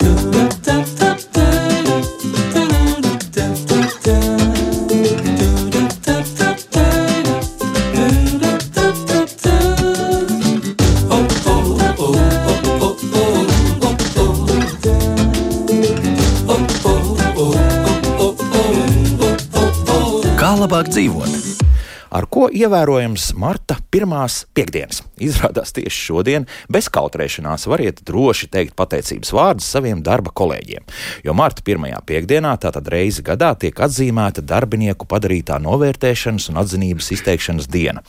Kā ievērojams Marta pirmās piekdienas? Izrādās tieši šodien bez kautrēšanās variet droši teikt pateicības vārdus saviem darba kolēģiem. Jo Marta pirmajā piekdienā, tātad reizi gadā, tiek atzīmēta darbinieku padarītā novērtēšanas un atzinības izteikšanas diena.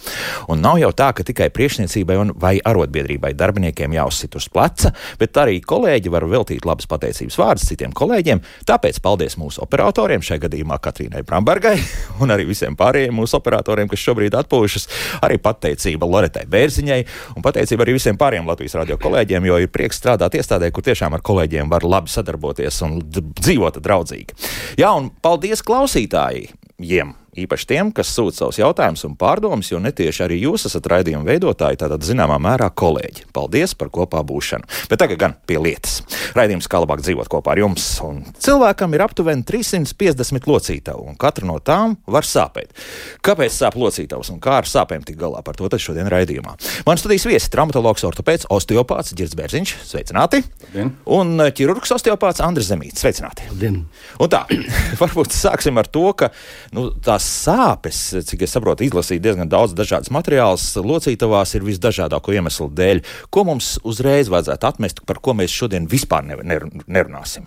Un nav jau tā, ka tikai priekšniecībai un vai arotbiedrībai darbiniekiem jāuzsit uz pleca, bet arī kolēģi var veltīt labas pateicības vārdus citiem kolēģiem. Tāpēc paldies mūsu operatoriem, šajā gadījumā Katrīnai Brambergai un arī visiem pārējiem mūsu operatoriem, kas šobrīd atpūšas. Arī pateicība Loretai Bērziņai un pateicība arī visiem pārējiem Latvijas radio kolēģiem, jo ir prieks strādāt iestādē, kur tiešām ar kolēģiem var labi sadarboties un dzīvot draudzīgi. Jā, un paldies klausītājiem! Īpaši tiem, kas sūta savus jautājumus un pārdomas, jo netieši arī jūs esat raidījuma veidotāji, tātad zināmā mērā kolēģi. Paldies par kopā būšanu. Bet tagad gan pie lietas. Raidījums kā labāk dzīvot kopā ar jums. Un cilvēkam ir aptuveni 350 locītavu, un katra no tām var sāpēt. Kāpēc sāp locītavs un kā ar sāpēm tik galā? Par to šodien raidījumā. Man studijas viesis - traumatologs, ortopēds, osteopāts Girds Bērziņš. Sveicināti! Dien. Un eh, ķirurgs osteopāts Andris Zemīts. Sveicināti! Dien. Un tā, varbūt sāksim ar to, ka nu, tā tās sāpes, cik es saprotu, izlasīt diezgan daudz dažādas materiālus, locītavās ir visdažādāko iemeslu dēļ. Ko mums uzreiz vajadzētu atmest, par ko mēs šodien vispār nerunāsim?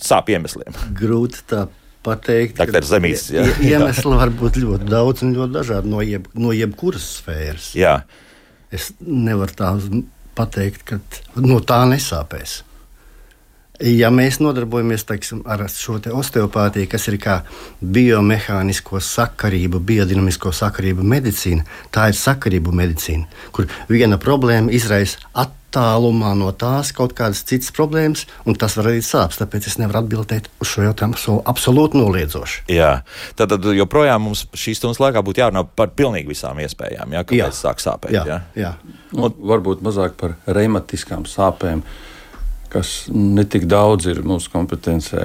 Sāpju iemesliem. Grūti tā pateikt. Tā ir zemīs. Jā. Iemesli var būt ļoti daudz un ļoti dažādi no, jeb, no jebkuras sfēras. Jā. Es nevaru tā pateikt, ka no tā nesāpēs. Ja mēs nodarbojamies teiksim, ar šo te osteopātiju, kas ir kā biomehānisko sakarību, biodinamisko sakarību medicīna, tā ir sakarību medicīna, kur viena problēma izraisa attālumā no tās kaut kādas citas problēmas, un tas var radīt sāpes. Tāpēc es nevaru atbildēt uz šo jautājumu so absolūti noliedzoši. Jā, tad, tad joprojām mums šīs stundas laikā būtu jārunā par pilnīgi visām iespējām, jā, kāpēc sāk sāpēt. Jā, jā. jā. Un, varbūt mazāk par reimatiskām sāpēm kas netik daudz ir mūsu kompetencē,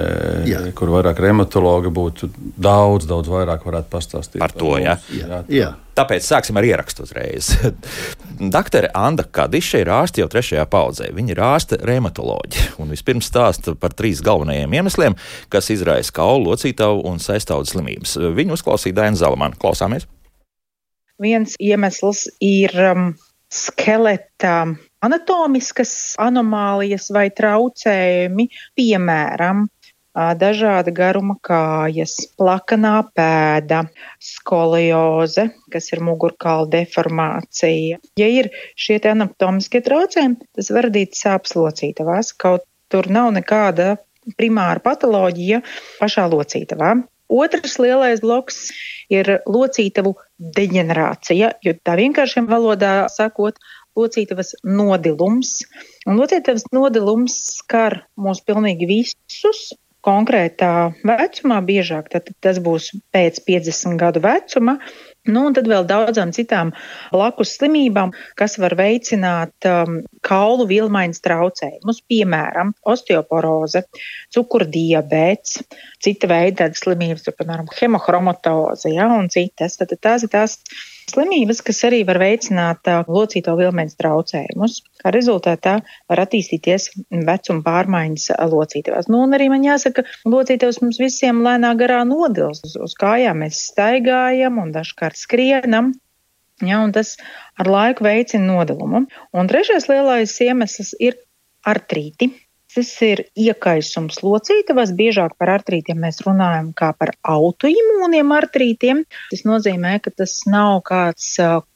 jā. kur vairāk reumatologa būtu daudz, daudz vairāk varētu pastāstīt par to. Jā. Jā. Jā. Tāpēc sāksim ar ierakstu uzreiz. Daktere Anna Kadiša ir ārste jau trešajā paudzē. Viņa ir ārste reumatoloģija un vispirms stāsta par trīs galvenajiem iemesliem, kas izraisa kaulu, locītavu un saistāvdu slimības. Viņu uzklausīja Daina Zalamana. Klausāmies! Viens iemesls ir um, skeleta anatomiskas anomālijas vai traucējumi, piemēram, dažāda garuma kājas, plakanā pēda, skolioze, kas ir mugurkaula deformācija. Ja ir šie anatomiskie traucējumi, tas var radīt sāpes locītavās, kaut tur nav nekāda primāra patoloģija pašā locītavā. Otrs lielais bloks ir locītavu deģenerācija, jo tā vienkāršiem valodā sakot, locītavas nodilums. Un locītavas nodilums skar mūs pilnīgi visus. Konkrētā vecumā biežāk tas būs pēc 50 gadu vecuma, Nu, un tad vēl daudzām citām blakus slimībām, kas var veicināt um, kaulu vielmaiņas traucējumus, piemēram, osteoporoze, cukurdibēts, cita veida slimības, piemēram, hemohromatoze ja, un citas. Tad tās ir tās slimības, kas arī var veicināt locīto vilmēņas traucējumus. Kā rezultātā var attīstīties vecuma pārmaiņas locītavās. Nu, un arī man jāsaka, locītavas mums visiem lēnā garā nodils. Uz, uz kājām mēs staigājam un dažkārt skrienam. Ja, un tas ar laiku veicina nodalumu. Un trešais lielais iemesls ir artrīti. Tas ir iekaisums locītavās. Biežāk par artrītiem mēs runājam kā par autoimūniem artrītiem. Tas nozīmē, ka tas nav kāds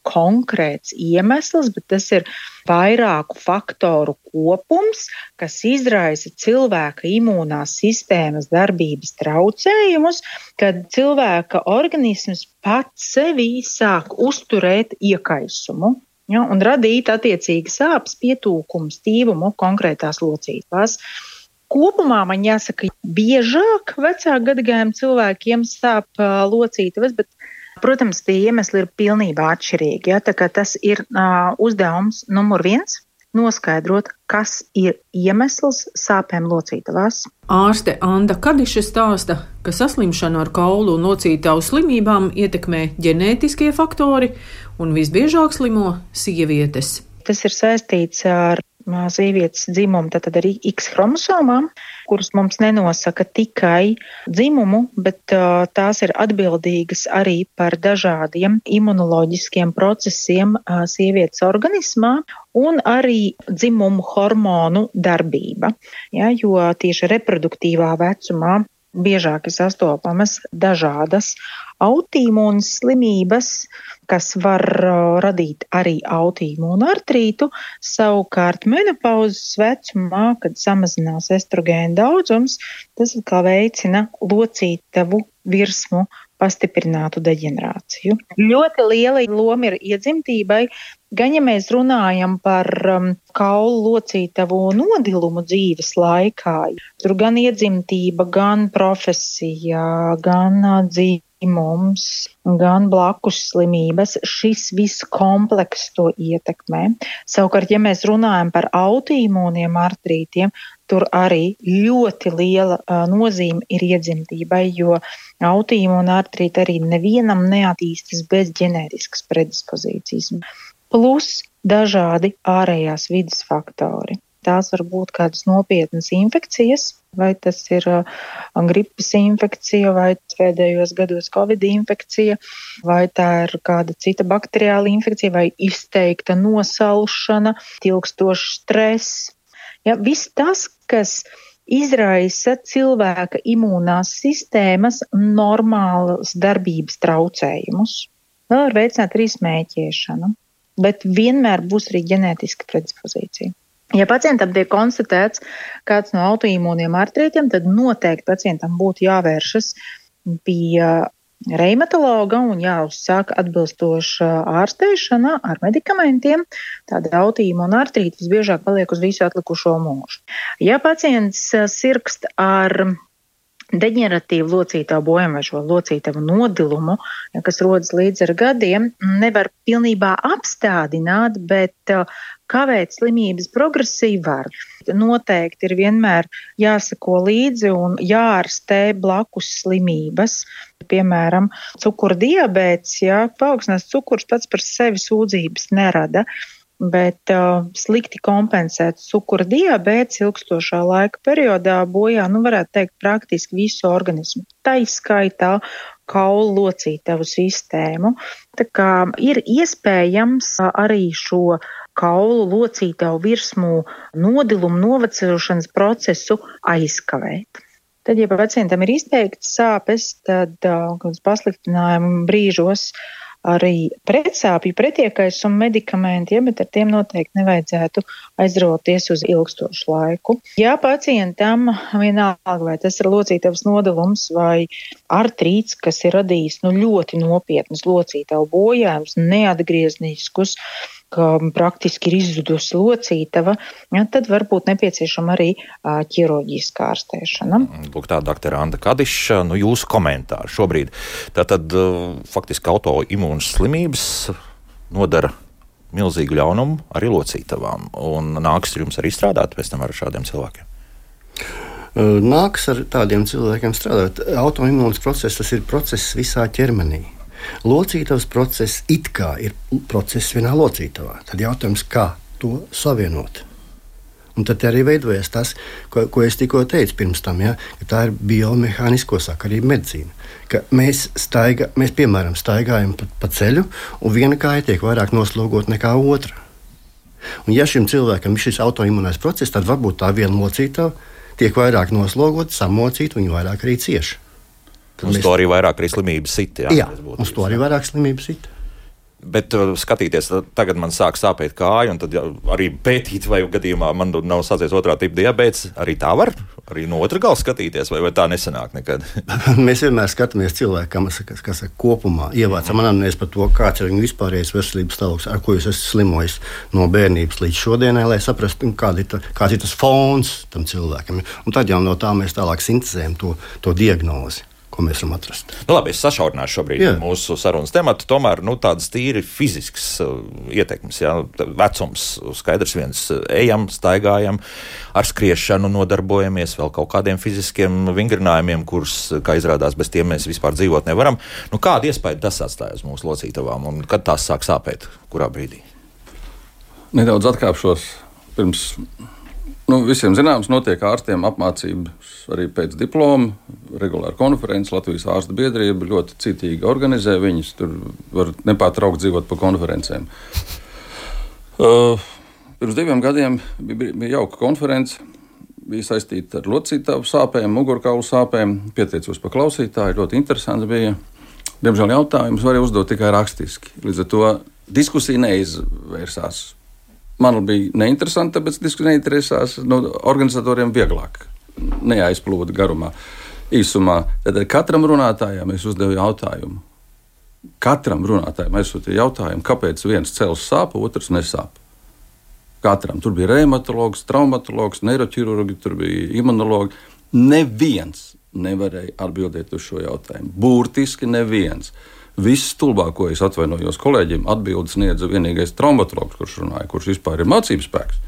konkrēts iemesls, bet tas ir vairāku faktoru kopums, kas izraisa cilvēka imūnās sistēmas darbības traucējumus, kad cilvēka organisms pats sevī sāk uzturēt iekaisumu ja, un radīt attiecīgi sāpes, pietūkumu, stīvumu konkrētās locītās. Kopumā man jāsaka, biežāk vecāku gadagājumu cilvēkiem sāp locītavas, bet, protams, tie iemesli ir pilnībā atšķirīgi. Ja, tas ir uh, uzdevums numur viens noskaidrot, kas ir iemesls sāpēm locītavās. Ārste Anna Kadiša stāsta, ka saslimšanu ar kaulu un locītavu slimībām ietekmē ģenētiskie faktori un visbiežāk slimo sievietes. Tas ir saistīts ar sievietes dzimumu, tad arī X chromosomām, kuras mums nenosaka tikai dzimumu, bet uh, tās ir atbildīgas arī par dažādiem imunoloģiskiem procesiem uh, sievietes organismā un arī dzimumu hormonu darbība. Ja, jo tieši reproduktīvā vecumā biežāk ir sastopamas dažādas autoimūnas slimības, kas var radīt arī autoimūnu artrītu. Savukārt menopauzes vecumā, kad samazinās estrogēna daudzums, tas atkal veicina locītavu virsmu pastiprinātu deģenerāciju. Ļoti liela loma ir iedzimtībai, gan ja mēs runājam par um, kaulu locītavu nodilumu dzīves laikā. Tur gan iedzimtība, gan profesija, gan uh, dzīve mums, gan blakus slimības, šis viss komplekss to ietekmē. Savukārt, ja mēs runājam par autoimūniem artrītiem, tur arī ļoti liela uh, nozīme ir iedzimtībai, jo autoimūna artrīta arī nevienam neattīstas bez ģenētiskas predispozīcijas. Plus dažādi ārējās vidas faktori. Tās var būt kādas nopietnas infekcijas, vai tas ir gripas infekcija, vai pēdējos gados covid infekcija, vai tā ir kāda cita bakteriāla infekcija, vai izteikta nosalšana, ilgstošs stress. Ja, viss tas, kas izraisa cilvēka imūnās sistēmas normālas darbības traucējumus. Vēl var veicināt arī smēķēšanu, bet vienmēr būs arī ģenētiska predispozīcija. Ja pacientam tiek konstatēts kāds no autoimūniem artrītiem, tad noteikti pacientam būtu jāvēršas pie reimatologa un jāuzsāk atbilstoša ārstēšana ar medikamentiem. Tāda autoimūna artrīta visbiežāk paliek uz visu atlikušo mūžu. Ja pacients sirkst ar deģeneratīvu locītavu bojām vai šo locītavu nodilumu, kas rodas līdz ar gadiem, nevar pilnībā apstādināt, bet kavēt slimības progresiju var. Noteikti ir vienmēr jāsako līdzi un jārastē blakus slimības. Piemēram, cukura diabēts, ja paaugstinās cukurs pats par sevi sūdzības nerada bet uh, slikti kompensēts cukura diabēts ilgstošā laika periodā bojā, nu, varētu teikt, praktiski visu organismu. Tā izskaitā kaulu locītavu sistēmu. Tā kā ir iespējams arī šo kaulu locītavu virsmu nodilumu novecošanas procesu aizkavēt. Tad, ja pacientam ir izteikts sāpes, tad uh, pasliktinājumu brīžos uh, arī pretsāpju, pretiekaisumu medikamenti, ja, bet ar tiem noteikti nevajadzētu aizroties uz ilgstošu laiku. Ja pacientam vienalga, vai tas ir locītavas nodalums vai artrīts, kas ir radījis nu, ļoti nopietnas locītavu bojājumus, neatgriezniskus, ka praktiski ir izzudusi locītava, ja, tad var būt nepieciešama arī ķirurģiskā ārstēšana. Lūk, tā doktora Anna Kadiša, nu, jūsu komentāri šobrīd. Tātad faktiski autoimūnas slimības nodara milzīgu ļaunumu arī locītavām. Un nāks jums arī strādāt pēc tam ar šādiem cilvēkiem. Nāks ar tādiem cilvēkiem strādāt. Autoimūnas process tas ir process visā ķermenī. Locītavas process it kā ir process vienā locītavā. Tad jautājums, kā to savienot? Un tad arī veidojas tas, ko, ko es tikko teicu pirms tam, ja, ka tā ir biomehānisko sakarību medicīna. Ka mēs, staiga, mēs, piemēram, staigājam pa, pa ceļu, un viena kāja tiek vairāk noslogota nekā otra. Un, ja šim cilvēkam ir šis autoimūnais process, tad varbūt tā viena locītava tiek vairāk noslogota, samocīta, un viņa vairāk arī cieša. Uz mēs... to arī vairāk arī slimības sit. Jā, jā uz to arī vairāk slimības sit. Bet uh, skatīties, tagad man sāk sāpēt kāja, un tad arī pētīt, vai gadījumā man nav sācies otrā tipa diabetes. Arī tā var, arī no otra gala skatīties, vai, vai tā nesanāk nekad. Mēs vienmēr skatāmies cilvēkam, kas, kas ir kopumā, ievācam anamnēs par to, kāds ir viņa vispārējais veselības stāvoklis, ar ko jūs esat slimojis no bērnības līdz šodienai, lai saprastu, kāda ir, ta, kāds ir tas fons tam cilvēkam. Un tad jau no tā mēs tālāk sintēzējam to, to diagnozi. Ko mēs varam atrast. Nu, labi, es sašaurināšu šobrīd jā. mūsu sarunas tematu. Tomēr nu, tādas tīri fiziskas uh, ietekmes, jā, vecums skaidrs viens. Ejam, staigājam, ar skriešanu nodarbojamies, vēl kaut kādiem fiziskiem vingrinājumiem, kurus, kā izrādās, bez tiem mēs vispār dzīvot nevaram. Nu, kāda iespēja tas atstāja uz mūsu locītavām un kad tās sāk sāpēt? Kurā brīdī? Nedaudz atkāpšos pirms Nu, visiem zināms, notiek ārstiem apmācības arī pēc diploma. Regulāra konferences Latvijas ārsta biedrība ļoti citīgi organizē. Viņus tur var nepārtraukt dzīvot pa konferencēm. Uh, pirms diviem gadiem bija, bija jauka konference. Bija saistīta ar locītāju sāpēm, mugurkaulu sāpēm. Pieteicos pa klausītāju, ļoti interesanti bija. Diemžēl jautājumus varēja uzdot tikai rakstiski. Līdz ar to diskusija neizvērsās man bija neinteresanti, tāpēc diskusija neinteresās no organizatoriem vieglāk, neaizplūda garumā. Īsumā, tad katram runātājam es uzdevu jautājumu. Katram runātājam uzdevu jautājumu, kāpēc viens cels sāp, otrs nesāp. Katram tur bija reumatologs, traumatologs, neiroķirurgi, tur bija imunologi. Neviens nevarēja atbildēt uz šo jautājumu. Burtiski neviens. Viss stulbāko es atvainojos kolēģiem, atbildes sniedza vienīgais traumatologs, kurš runāja, kurš vispār ir mācības spēks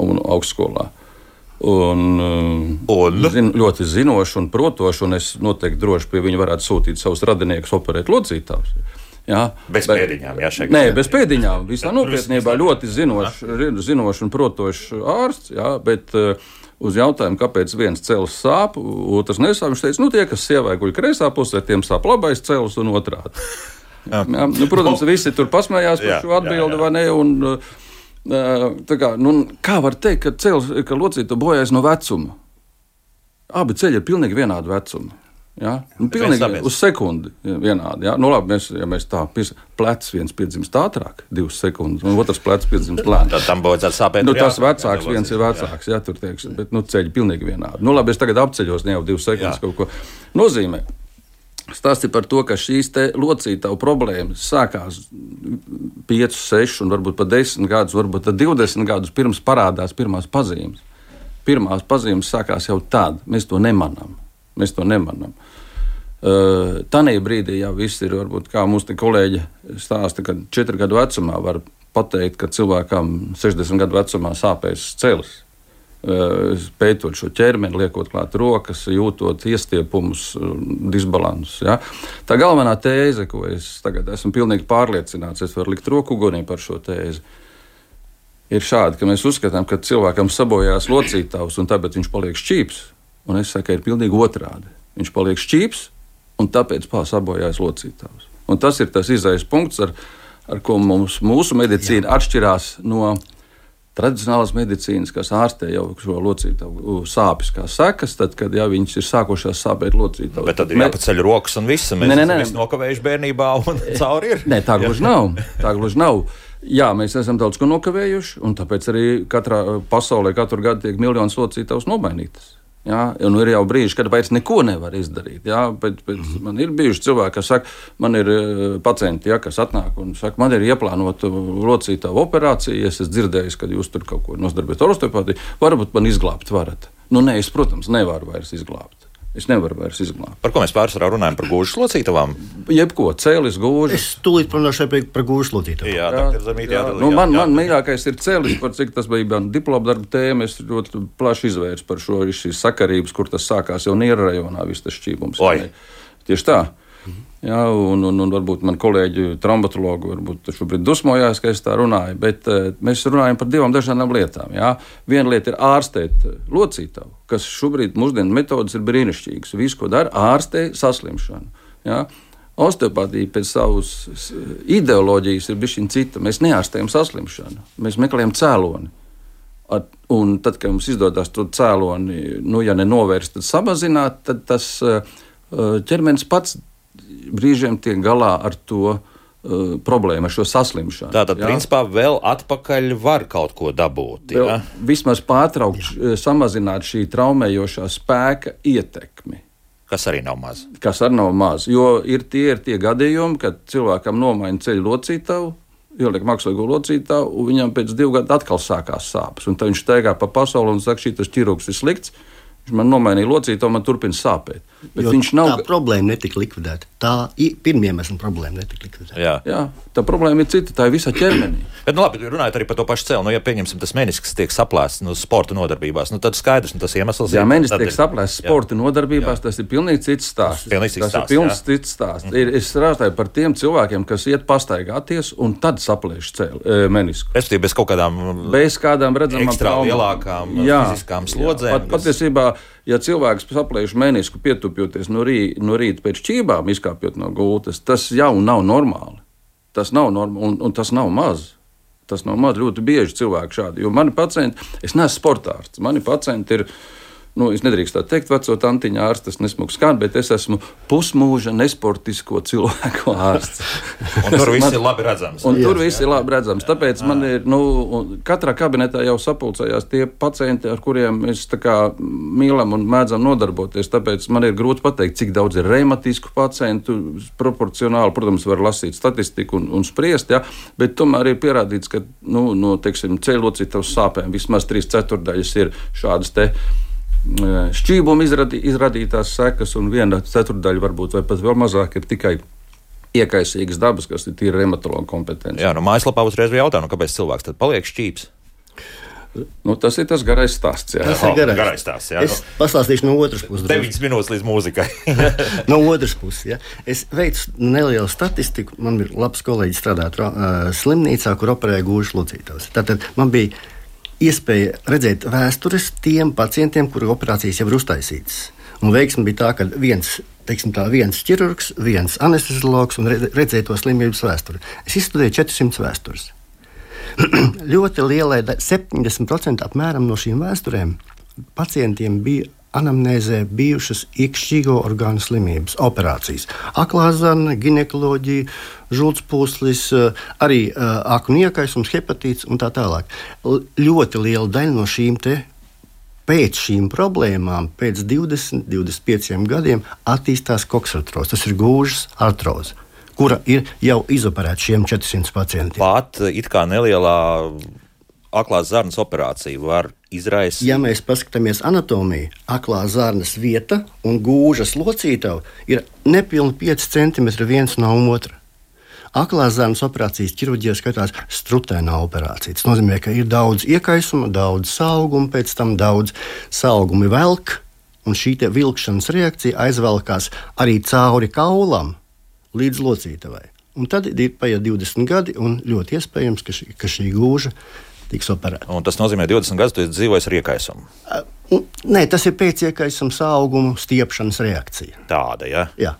un augstskolā. Un, uh, un? Zin, ļoti zinošs un protošs, un es noteikti droši pie viņa varētu sūtīt savus radiniekus operēt locītājus. Jā, bez bet, pēdiņām, jā, šeit. Nē, bez pēdiņām. Visā nopietnībā ļoti zinošs, zinošs un protošs ārsts, jā, bet uh, uz jautājumu, kāpēc viens cels sāp, otrs nesāp. Viņš teica, nu, tie, kas sievai guļ kreisā pusē, tiem sāp labais cels un otrādi. Jā. Jā, nu, protams, no. visi tur pasmējās par jā, šo atbildi, vai ne? Un, uh, kā, nu, kā var teikt, ka, cels, ka locīta bojājas no vecuma? Abi ceļi ir pilnīgi vienādi vecumi. Ja? Nu, pilnīgi uz sekundi vienādi. Ja? Nu, labi, mēs, ja mēs tā plecs viens piedzimst ātrāk, divas sekundes, un otrs plecs piedzimst lēnāk. Tad tam būtu sāpēt. Nu, tas vecāks, viens ir vecāks, jā, tur teiksim, bet nu, ceļi pilnīgi vienādi. Nu, labi, es tagad apceļos, ne jau divas sekundes jā. kaut ko nozīmē. Stāsti par to, ka šīs locītavu problēmas sākās 5, 6, un varbūt pat 10 gadus, varbūt pat 20 gadus pirms parādās pirmās pazīmes. Pirmās pazīmes sākās jau tad, mēs to nemanām. Mēs to nemanām. Uh, Tanī brīdī jau viss ir, varbūt, kā mūsu kolēģi stāsta, ka 4 gadu vecumā var pateikt, ka cilvēkam 60 gadu vecumā sāpēs celis. Uh, pētot šo ķermeni, liekot klāt rokas, jūtot iestiepumus, disbalansus. Ja? Tā galvenā tēze, ko es tagad esmu pilnīgi pārliecināts, es varu likt roku ugunī par šo tēzi, ir šāda, ka mēs uzskatām, ka cilvēkam sabojās locītājs un tāpēc viņš paliek šķīps. Un es saku, ir pilnīgi otrādi. Viņš paliek šķīps, un tāpēc sabojājas locītājs. Un tas ir tas izējas punkts, ar, ar ko mums, mūsu medicīna Jā. atšķirās no tradicionālās medicīnas, kas ārstē jau šo locītavu sāpes kā sekas, tad, kad jau viņas ir sākušās sāpēt locītavu. Bet tad ir jāpaceļ rokas un viss, mēs nē. nokavējuši bērnībā un cauri ir. Nē, tā gluži nav. Tā gluži nav. Jā, mēs esam daudz ko nokavējuši, un tāpēc arī katrā pasaulē katru gadu tiek miljonus locītavus nomainītas. Ja, un ir jau brīži, kad vairs neko nevar izdarīt. Ja, bet, bet mm -hmm. Man ir bijuši cilvēki, kas saka, man ir eh, pacienti, ja, kas atnāk un saka, man ir ieplānota locītā operācija. Es esmu dzirdējis, ka jūs tur kaut ko nodarbojaties ar osteopātiju. Varbūt man izglābt varat. Nu, nē, es, protams, nevaru vairs izglābt. Es nevaru vairs izglābt. Par ko mēs pārsvarā runājam? Par gūžu locītavām? Jebko, cēlis, gūžu. Es tūlīt runāšu par gūžu locītavām. Jā, jā, jā, jā. Nu, man, jā. man mīļākais ir cēlis, par cik tas bija diploma darba tēma. Es ļoti plaši izvērsu par šo šīs sakarības, kur tas sākās jau Niera rajonā, viss tas šķībums. Tieši tā. Jā, un, un, un varbūt man kolēģi, traumatologi, varbūt šobrīd dusmojās, ka es tā runāju, bet uh, mēs runājam par divām dažādām lietām. Jā. Viena lieta ir ārstēt locītavu, kas šobrīd mūsdienu metodas ir brīnišķīgas. Viss, ko dara, ārstē saslimšanu. Jā. Osteopātija pēc savas ideoloģijas ir bijusi cita. Mēs neārstējam saslimšanu, mēs meklējam cēloni. Un tad, kad mums izdodas to cēloni, nu, ja nenovērst, tad samazināt, tad tas ķermenis pats brīžiem tiek galā ar to. Uh, problēma ar šo saslimšanu. Tātad, jā. principā, vēl atpakaļ var kaut ko dabūt. Jā? Vismaz pārtraukt, samazināt šī traumējošā spēka ietekmi. Kas arī nav maz. Kas arī nav maz. Jo ir tie, ir tie gadījumi, kad cilvēkam nomaina ceļu locītavu, ieliek mākslīgo locītavu, un viņam pēc divu gadu atkal sākās sāpes. Un tad viņš steigā pa pasauli un saka, šī tas ķirurgs ir slikts Viņš man nomainīja locīto, man turpina sāpēt. Bet Jo viņš nav. Tā problēma netika likvidēta. Tā pirmie iemesli problēma netika likvidēta. Jā. Jā, tā problēma ir cita, tā ir visā ķermenī. Bet, nu, labi, runājot arī par to pašu cēlu, nu, ja pieņemsim, tas menisks tiek saplēsts no sporta nodarbībās, nu, tad skaidrs, nu, tas iemesls Jā, mēnesis tad tiek ir- saplēsts Jā. sporta nodarbībās, tas ir pilnīgi cits stāsts. Pilnīgi cits tas stāsts, ir pilnīgi jā. cits stāsts. Mm. Ir, es strādāju par tiem cilvēkiem, kas iet pastaigāties un tad saplēš cēl, e, menisku. Respektīvi, bez kaut kādām Bez kādām redzamām lielākām fiziskām slodzēm, Pat, kas- patiesībā, ja cilvēks saplēš menisku pietupjoties no, rī, no rīta pēc čībām, izkāpjot no gultas, tas jau nav normāli. Tas nav normāli un, un tas nav maz. Tas nav maz ļoti bieži cilvēki šādi. Jo mani pacienti, es neesmu sportārs, mani pacienti ir. Nu, es nedrīkstu tā teikt, veco tantiņu ārsts, tas nesmugs skan, bet es esmu pusmūža nesportisko cilvēku ārsts. Un tur viss Man- ir labi redzams. Un tur viss ir labi redzams. Tāpēc man ir, nu, katrā kabinetā jau sapulcējās tie pacienti, ar kuriem mēs tā kā mīlam un mēdzam nodarboties. Tāpēc man ir grūti pateikt, cik daudz ir reumatisku pacientu. Proporcionāli, protams, var lasīt statistiku un, un spriest, ja, bet tomēr ir pierādīts, ka nu, no teiksim, ceļocītavas sāpēm vismaz trīs ceturdaļas ir šādas te. Šķībuma izradī, izradītās sekas, un viena ceturdaļa, varbūt vai pat vēl mazāk, ir tikai iekaisīgas dabas, kas ir tīri reumatologa kompetence. Jā, nu, mājaslapā uzreiz bija jautājums, nu, kāpēc cilvēks tad paliek šķīps. Nu, tas ir tas garais stāsts. Jā. Tas Oh, ir garais. garais stāsts, jā, Es pastāstīšu no otras puses. drusku. 9 minūtes līdz mūzikai. No otras puses, ja. es veicu nelielu statistiku. Man ir labs kolēģis strādāt uh, slimnīcā, kur operēja gūžas locītājus. Tātad man bija iespēja redzēt vēstures tiem pacientiem, kuru operācijas jau ir uztaisītas. Un veiksme bija tā, ka viens, teiksim, tā, viens ķirurgs, viens anesteziologs un re- redzēja to slimības vēsturi. Es izstudēju 400 vēstures. ļoti lielai da- 70% apmēram no šīm vēsturēm pacientiem bija anamnēzē bijušas iekšķīgo orgānu slimības, operācijas. Aklā zarna, ginekoloģija, žultspūslis, eh, arī eh, aknu iekaisums, hepatīts un tā tālāk. Ļoti liela daļa no šīm pēc šīm problēmām, pēc 20, 25 gadiem, attīstās koksartroze. Tas ir gūžas artroze, kura ir jau izoperēta šiem 400 pacientiem. Pat uh, it kā nelielā aklās zarnas operācija var izraisīt. Ja mēs paskatāmies anatomiju, aklā zarnas vieta un gūžas locītava ir nepilni 5 cm viens no otra. Aklās zarnas operācijas ķirurģijā skatās strutēnā operācija. Tas nozīmē, ka ir daudz iekaisuma, daudz sauguma, pēc tam daudz sauguma velk, un šī vilkšanas reakcija aizvelkās arī cauri kaulam līdz locītavai. Un tad ir paiet 20 gadi, un ļoti iespējams, ka šī, ka šī gūža tiks operēta. Un tas nozīmē, ka 20 gadus tu esi dzīvojis ar iekaisumu. Nē, tas ir pēciekaisuma augumu stiepšanas reakcija. Tāda, ja? Jā,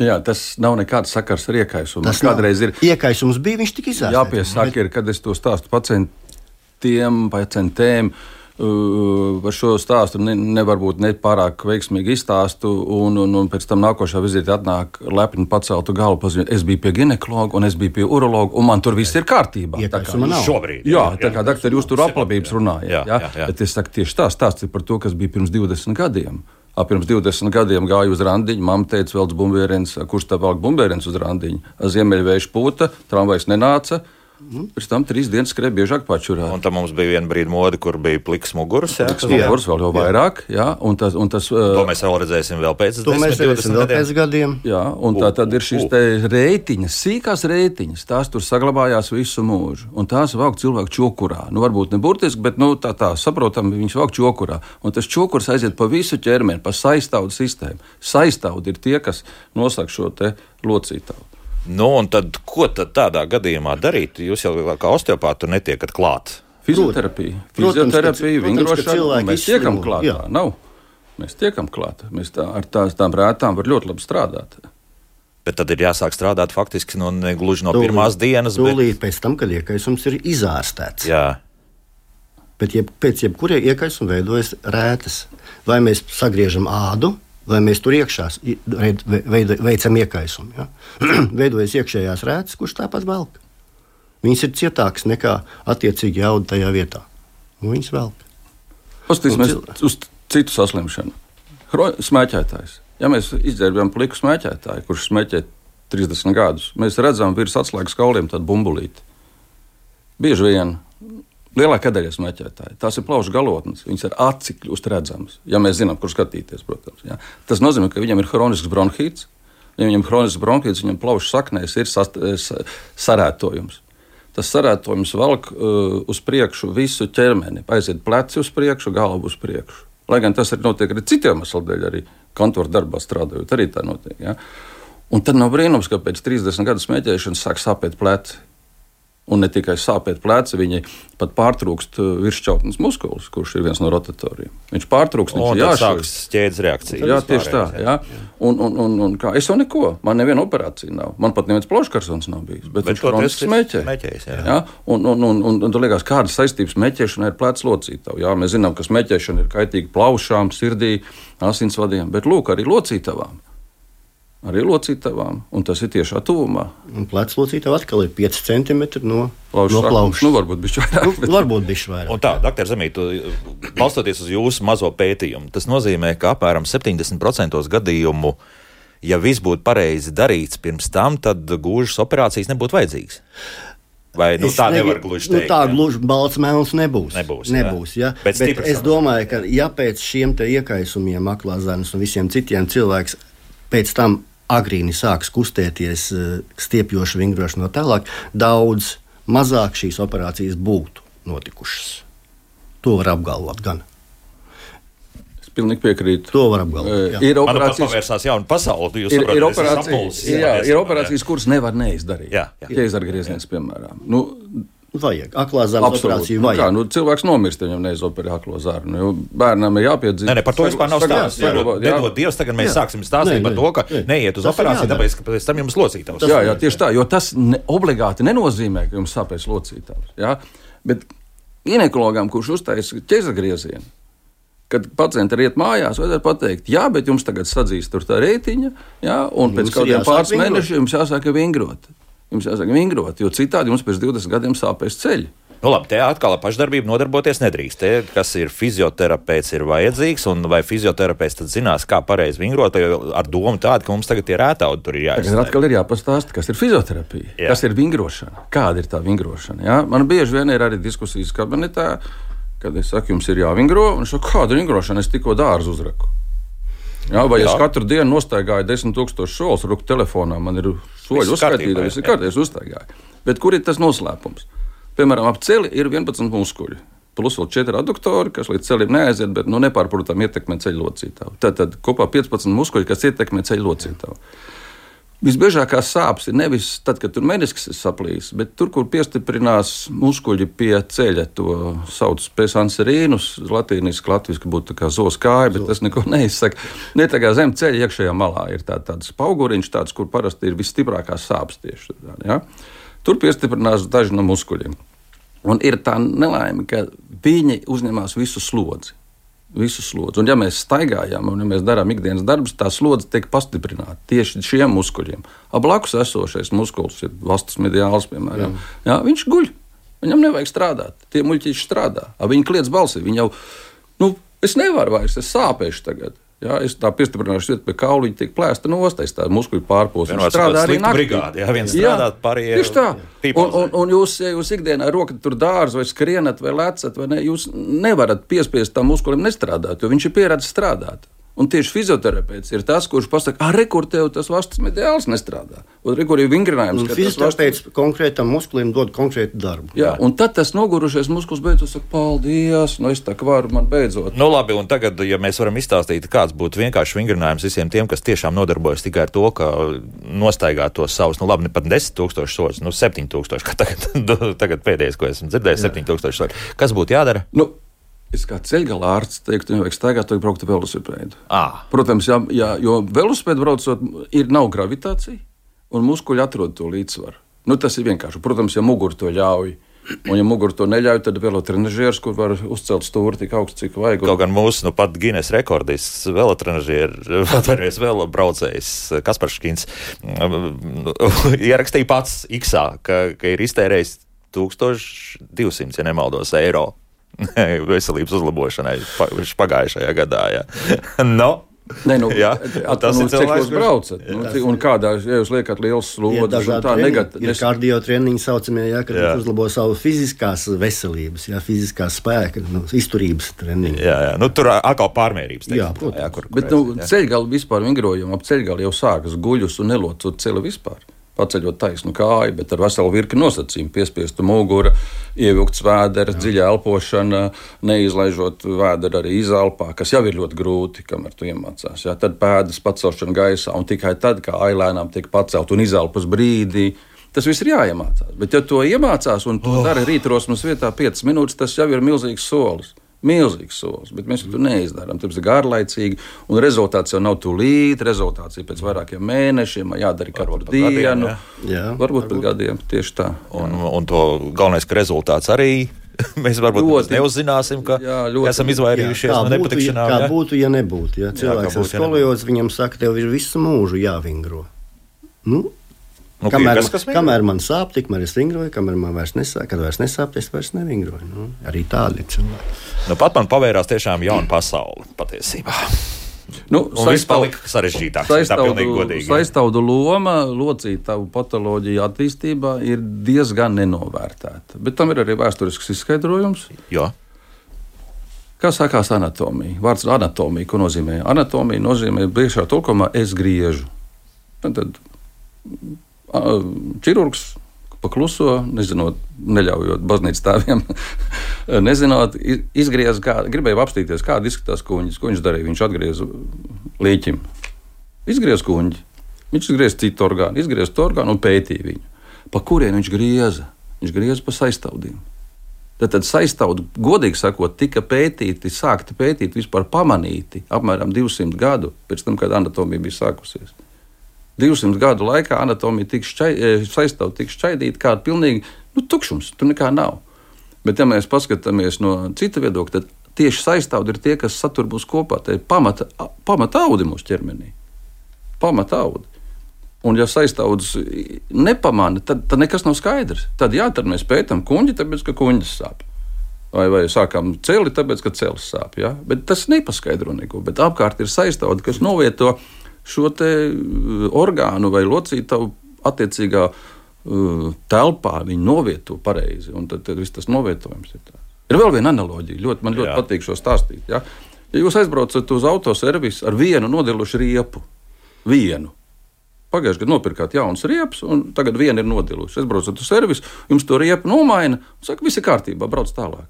Jā, tas nav nekāds sakars ar iekaisumu. tas kādreiz ir Iekaisums bija, viņš tika izsākts. jāpiesaka, ir, kad es to stāstu pacientiem, pacientēm. Par šo stāstu ne, nevar būt ne pārāk veiksmīgi izstāstu, un, un, un pēc tam nākošā vizīte atnāk lepni paceltu galvu. Paziņot, es biju pie ginekologa, un es biju pie urologa, un man tur viss ir kārtībā. Tā kā- Iekaisuma nav. Šobrīd. Jā, tā kā doktori, jūs tur aplabības runājat. Jā, Jā, jā, jā. Bet es saku, tieši tā stāsts ir par to, kas bija pirms 20 gadiem. Ā, Pirms 20 gadiem gāju uz randiņu. Mamma teica, velc bumbērens, kurš tā velk bumbērens uz randiņu. Ziemeļvēja pūta, tramvajs nenāca. Pēc tam trīs dienas skrēja biežāk pačurā. Un tam mums bija viena brīdi mode, kur bija pliks muguras. Jā, Tas mugurs vēl jau vairāk, jā, un tas, un tas To mēs vēl redzēsim vēl pēc To 10, mēs 20 redzēsim vēl gadiem. pēc gadiem. Jā, un tā tad ir šīs U, u. te rētiņas, sīkās rētiņas. Tās tur saglabājās visu mūžu. Un tās vāk cilvēku čokurā. Nu, varbūt ne burtiski, bet nu, tā, tā saprotami viņas vāk čokurā. Un tas čokurs aiziet pa visu ķermeni, pa saistaudu sistēmu. Saistaudu ir tie, kas nosaka šo te locītavu. Nu, un tad, ko tad tādā gadījumā darīt? Jūs jau kā osteopāti tur netiekat klāt. Fizioterapija, fizioterapija, vingrošana. un Mēs tiekam klāt. jā. Nav. Mēs tiekam klāt. Mēs tā, ar tās, tām rētām var ļoti labi strādāt. Bet tad ir jāsāk strādāt faktiski no, ne gluži no pirmās dienas. Bet, Tūlīt pēc tam, kad iekaisums ir izārstēts. jā, Bet jeb, pēc jebkuriem iekaisuma veidojas rētas. Vai mēs sagriežam ādu, vai mēs tur iekšā veicam iekaisumu. Ja? veidojas iekšējās rētas, kurš tāpat velk. Viņas ir cietākas nekā attiecīgi jauda tajā vietā. Un viņas velk. Paskatīsimies Un uz citu saslimšanu. Smēķētājs. Ja mēs izdzērbjam pliku smēķētāju, kurš smēķē 30 gadus, mēs redzam virs atslēgas kauliem tādu bumbulīti. Bieži vien Lielākā daļa smēķētāji. Tās ir plaušu galotnes. Viņas ar aci kļūst redzamas. Ja mēs zinām, kur skatīties, protams. Ja. Tas nozīmē, ka viņam ir hronisks bronhīts. Ja viņam ir hronisks bronhīts, viņam plaušu saknēs ir sast, sarētojums. Tas sarētojums velk uh, uz priekšu visu ķermeni. Aiziet pleci uz priekšu, galvu uz priekšu. Lai gan tas ir notiek arī citiem iemesliem arī kantora darbā strādājot, arī tā notiek. Ja. Un tad nav brīnums, ka pēc 30 gadu smēķēšanas sāk sāpēt pleci. Un ne tikai sāpēt pleci, viņi pat pārtrūkst uh, virsšķautnes muskulis, kurš ir viens no rotatoriem. Viņš pārtrūkst, viņš ir jāsākas ķēdes reakcija. Jā, tieši tā. Jā. Un, un, un, un kā, es jau neko, man neviena operācija nav. Man pat neviens ploškarsons nav bijis. Bet, bet viņš kroniski smēķē. Smēķējis, jā. Jā? Un, un, un, un, un tu liekas, kādas saistības smēķēšanai ir plecs locītava. Jā, mēs zinām, ka smēķēšana ir kaitīga plaušām, sirdī, asinsvadiem, bet lūk, arī locītavām arī locītavām, un tas ir tiešā tuvumā. Plecs locītava atkal ir 5 cm no plaušas. No plaušas. Nu, varbūt bišķi vairāk. Nu, Bet... varbūt bišķi vairāk. Un tā, doktor Zemīt, balstoties uz jūsu mazo pētījumu, tas nozīmē, ka apmēram 70% gadījumu, ja viss būtu pareizi darīts pirms tam, tad gūžas operācijas nebūtu vajadzīgas. Vai nu, Es tā nevar gluži nu, teikt? tā ja? gluži balts melns nebūs. Nebūs, jā. nebūs ja? Bet Bet stiprs es domāju, ka ja pēc šiem te iekaisumiem, aklāzēnas un visiem citiem cilvēks pēc tam agrīni sāks kustēties, eh, stiepjoši vingroši no tālāk, daudz mazāk šīs operācijas būtu notikušas. To var apgalvot gan. Es pilnīgi piekrītu. To var apgalvot. Eh, jā. Ir operācijas, pavērsās jauna pasaule. Jūs ir, saprotat, ir, operācijas, sapulcis, jā, jā, ir operācijas, kuras nevar neizdarīt. Jā, jā. Ķēzargrieziens, piemēram. Nu, Vajag. Aklā zemes Absolūti. operāciju Nu, kā, vajag. nu, cilvēks nomirst, viņam neizoperē aklo zarnu. Nu, bērnam ir jāpiedzīvo. Nē, ne, par to vispār nav stāsts. Saglabāt, jā. Nedod Dievs, tagad mēs Jā. sāksim stāstīt Nē, par to, ka nē. neiet uz Tas operāciju, tāpēc, ka pēc tam jums locītavs. Jā, jā, tieši tā, jo tas ne, obligāti nenozīmē, ka jums sāpēs locītājs. Jā? Bet ginekologam, kurš uztaisīs ķēzagriezienu, kad pacienti iet mājās, vajadzētu pateikt, jā, bet jums tagad sadzīs tur tā reitiņa, jā, un pēc Jums kaut ir kādiem pāris mēnešiem jums jāsāk vingrot. Jums jāsāk vingrot, jo citādi jums pēc 20 gadiem sāpēs ceļi. Nu, labi, te atkal ar pašdarbību nodarboties nedrīkst. Te, kas ir fizioterapeits, ir vajadzīgs, un vai fizioterapeits tad zinās, kā pareizi vingrot, ar domu tādu, ka mums tagad ir ētaudi tur ir Tagad jāizsaka. atkal ir jāpastāsta, kas ir fizioterapija, Jā. Kas ir vingrošana, kāda ir tā vingrošana. Jā? Man bieži vien ir arī diskusijas kabinetā, kad es saku, jums ir jāvingro, un kāda ir vingrošana, es tikko dārzu uzraku. Jā, vai Jā. Jā. es katru dienu nostaigāju 10,000 soļus, ruku telefonā, man ir soļi uzskaitīti, viss ir jā. kārtībā, es uzstaigāju. Bet kur ir tas noslēpums? Piemēram, ap celi ir 11 muskuļi. Plus vēl 4 adduktori, kas līdz celim neaiziet, bet nu, nepārprotami ietekmē ceļu locītavu. Tad, tad kopā 15 muskuļi, kas ietekmē ceļu locītavu. Visbiežākās sāpes ir nevis tad, kad tur menisks ir saplījis, bet tur, kur piestiprinās muskuļi pie ceļa. To sauc par pēcānsarīnus, latīniski, latviešu būtu kā zos kāja, bet tas neko neizsaka. Ne tā kā zem ceļa iekšējā malā ir tā, tāds pauguriņš, tāds, kur parasti ir visstiprākās sāpes tieši tādā. Ja? Tur piestiprinās daži no muskuļiem. Un ir tā nelaime, ka viņi uzņemas visu slodzi. Visu slodzi. Un, ja mēs staigājam, un ja mēs darām ikdienas darbus, tā slodze tiek pastiprināta tieši šiem muskuļiem. Ap blakus esošais muskulis ir vastas mediāls, piemēram. Jā. Jā, viņš guļ. Viņam nevajag strādāt. Tie muļķīši strādā. A, Viņi kliedz balsi. Viņi jau, nu, es nevaru vairs, es sāpēšu tagad. Jā, es tā piestiprināšu kaula, viņa tiek plēsta nost, es tā muskuļu pārpūstu. Vienmēr strādā arī naktī. brigāde, jā, viens strādā, pārējie Tieši tā. Un, un, un jūs, ja jūs ikdienā rokat tur dārzu vai skrienat vai lecat, vai ne, jūs nevarat piespiest tam muskulim nestrādāt, jo viņš ir pieredzējis strādāt. Un tieši fizioterapeits ir tas, kurš pasakā, ah, rekur tev tas vastas mediāls nestrādā. Un rekur ir vingrinājums, Un ka tas vastas Fizioterapeits konkrētam muskulim dod konkrētu darbu. Jā, un tad tas nogurušais muskulis beidzot saka, paldies, nu es tā kā varu, man beidzot. Nu, labi, un tagad, ja mēs varam izstāstīt, kāds būtu vienkārši vingrinājums visiem tiem, kas tiešām nodarbojas tikai ar to, ka nostaigā tos savus, nu, labi, ne pat 10 tūkstošus soļus, nu, 7 tūkstoši, kā tagad, tagad pēdējais, ko esmu dzirdējis, 7 tūkstoši soļus. Kas būtu jādara? Nu, es kā ceļgalā ārsts teiktu, nevajag staigāt, vajag braukt ar velosipēdu. À, Protams, jā, jā, jo velosipēdu braucot, ir nav gravitācija, un muskuļi atrod to līdzsvaru. Nu, tas ir vienkārši. Protams, ja mugura to ļauj. Un, ja mugura to neļauj, tad vēl ir trenižieris, kur var uzcelt stūri tik augstu, cik vajag. Kaut gan mūsu nu, pat Guinness rekordists, velotrenažieris, atvainojies, vēl braucējs Kaspars Škins, ierakstīja pats X, ka, ka ir iztērējis 1200, ja nemaldos, eiro veselības uzlabošanai pa- pagājušajā gadā. Jā. no, Nē, nu, Jā, jā, tas nu, ir cilvēks, jūs braucat? Nu, cik- un kādā, ja jūs liekat liels un dažādi tā negatīvi. ir kardio treniņi, saucamie, ja, kad Jā. uzlabo savu fiziskās veselības, ja, fiziskās spēka, nu, izturības treniņi. Jā, jā. Nu, tur atkal pārmērības. teiksim, Jā, protams. jā, kur, kur Bet nu, jā. ceļgali vispār vingrojumi ap ceļgali jau sākas guļus un nelocot ceļu vispār. Paceļot taisnu kāju, bet ar veselu virkni nosacījumu. Piespiestu muguru, ievilkts vēders, dziļa elpošana, neizlaižot vēderu arī izelpā, kas jau ir ļoti grūti, kamēr tu iemācās. Jā. Tad pēdas pacelšana gaisā, un tikai tad, kā ailēnām tiek pacelt un izelpas brīdī. Tas viss ir jāiemācās. Bet, ja to iemācās un to oh. dara rītrosmas vietā 5 minūtes, tas jau ir milzīgs solis. Milzīgs solis, bet mēs to neizdarām. Tas ir garlaicīgi, un rezultāts jau nav tūlīt. Rezultāts ir pēc vairākiem mēnešiem, jādara katru Varbūt pat gadiem, dienu. jā. Jā, varbūt pēc gadiem tieši tā. Un, un to galvenais, ka rezultāts arī mēs varbūt Ļoti. neuzzināsim, ka Jā, ļoti. esam izvairījušies kā, no būtu, ja, nepatikšanām. kā jā? būtu, ja nebūtu? Ja cilvēks kā ir būtu, ja viņam saka, tev ir visu mūžu jāvingro. Nu, Nu, kamēr, kas, man, kas kamēr man sāp, tikmēr es vingroju, kamēr man vairs nesāp, kad vairs nesāp, es vairs nevingroju. Nu, arī tādi cilvēki. Nu, pat man pavērās tiešām jauna pasaule patiesībā. Nu, viss palika sarežģītāk. Saistaudu loma locītavu patoloģiju attīstībā ir diezgan nenovērtēta. Bet tam ir arī vēsturisks izskaidrojums. Jo. Kā sākās anatomija? Vārds anatomija, ko nozīmē? Anatomija nozīmē priekšā tulkumā es griežu. Un Tad ķirurgs pakluso, nezinot, neļaujot baznīcas tēviem, nezinot, i- izgriez, kā, gribēja apstīties, kāda izskatās kuģis. Ko viņš darīja? Viņš atgrieza līķim. Izgriez kuģi. Viņš izgriez citu orgānu, izgriez to orgānu un pētīja viņu. Pa kurien viņš grieza? Viņš grieza pa saistāvdiem. Tad, tad saistaudu, godīgi sakot, tika pētīti, sākti pētīt, vispār pamanīti apmēram 200 gadu pēc tam, kad anatomija bija sākusies. 200 gadu laikā anatomija šķai, eh, saistāvta, tika šķaidīta kā pilnīgi nu, tukšums, tur nekā nav. Bet, ja mēs paskatāmies no cita viedokļa, tad tieši saistāvdi ir tie, kas satur mūs kopā. Tā ir pamata, pamata audi mūsu ķermenī. Pamata audi. Un, ja saistāvdus nepamana, tad, tad nekas nav skaidrs. Tad, jā, tad mēs pētām kuģi, tāpēc ka kuģis sāp. Vai, vai sākām celi, tāpēc ka celis sāp. Ja? Bet tas nepaskaidro neko. Bet apkārt ir saistāvdi, kas novieto šo te, uh, orgānu vai locītavu attiecīgā uh, telpā. Viņi novieto pareizi. Tad, tad viss tas novietojums ir tāds. Ir vēl viena analoģija. Ļoti, man ļoti Jā. patīk šo stāstīt. Ja? ja jūs aizbraucat uz autoservisu ar vienu nodilušu riepu, vienu. Pagājušajā gadā nopirkāt jaunus riepus, un tagad viena ir nodilusi. Es braucu uz servisu, jums to riepu nomaina, un saka, viss ir kārtībā, brauc tālāk.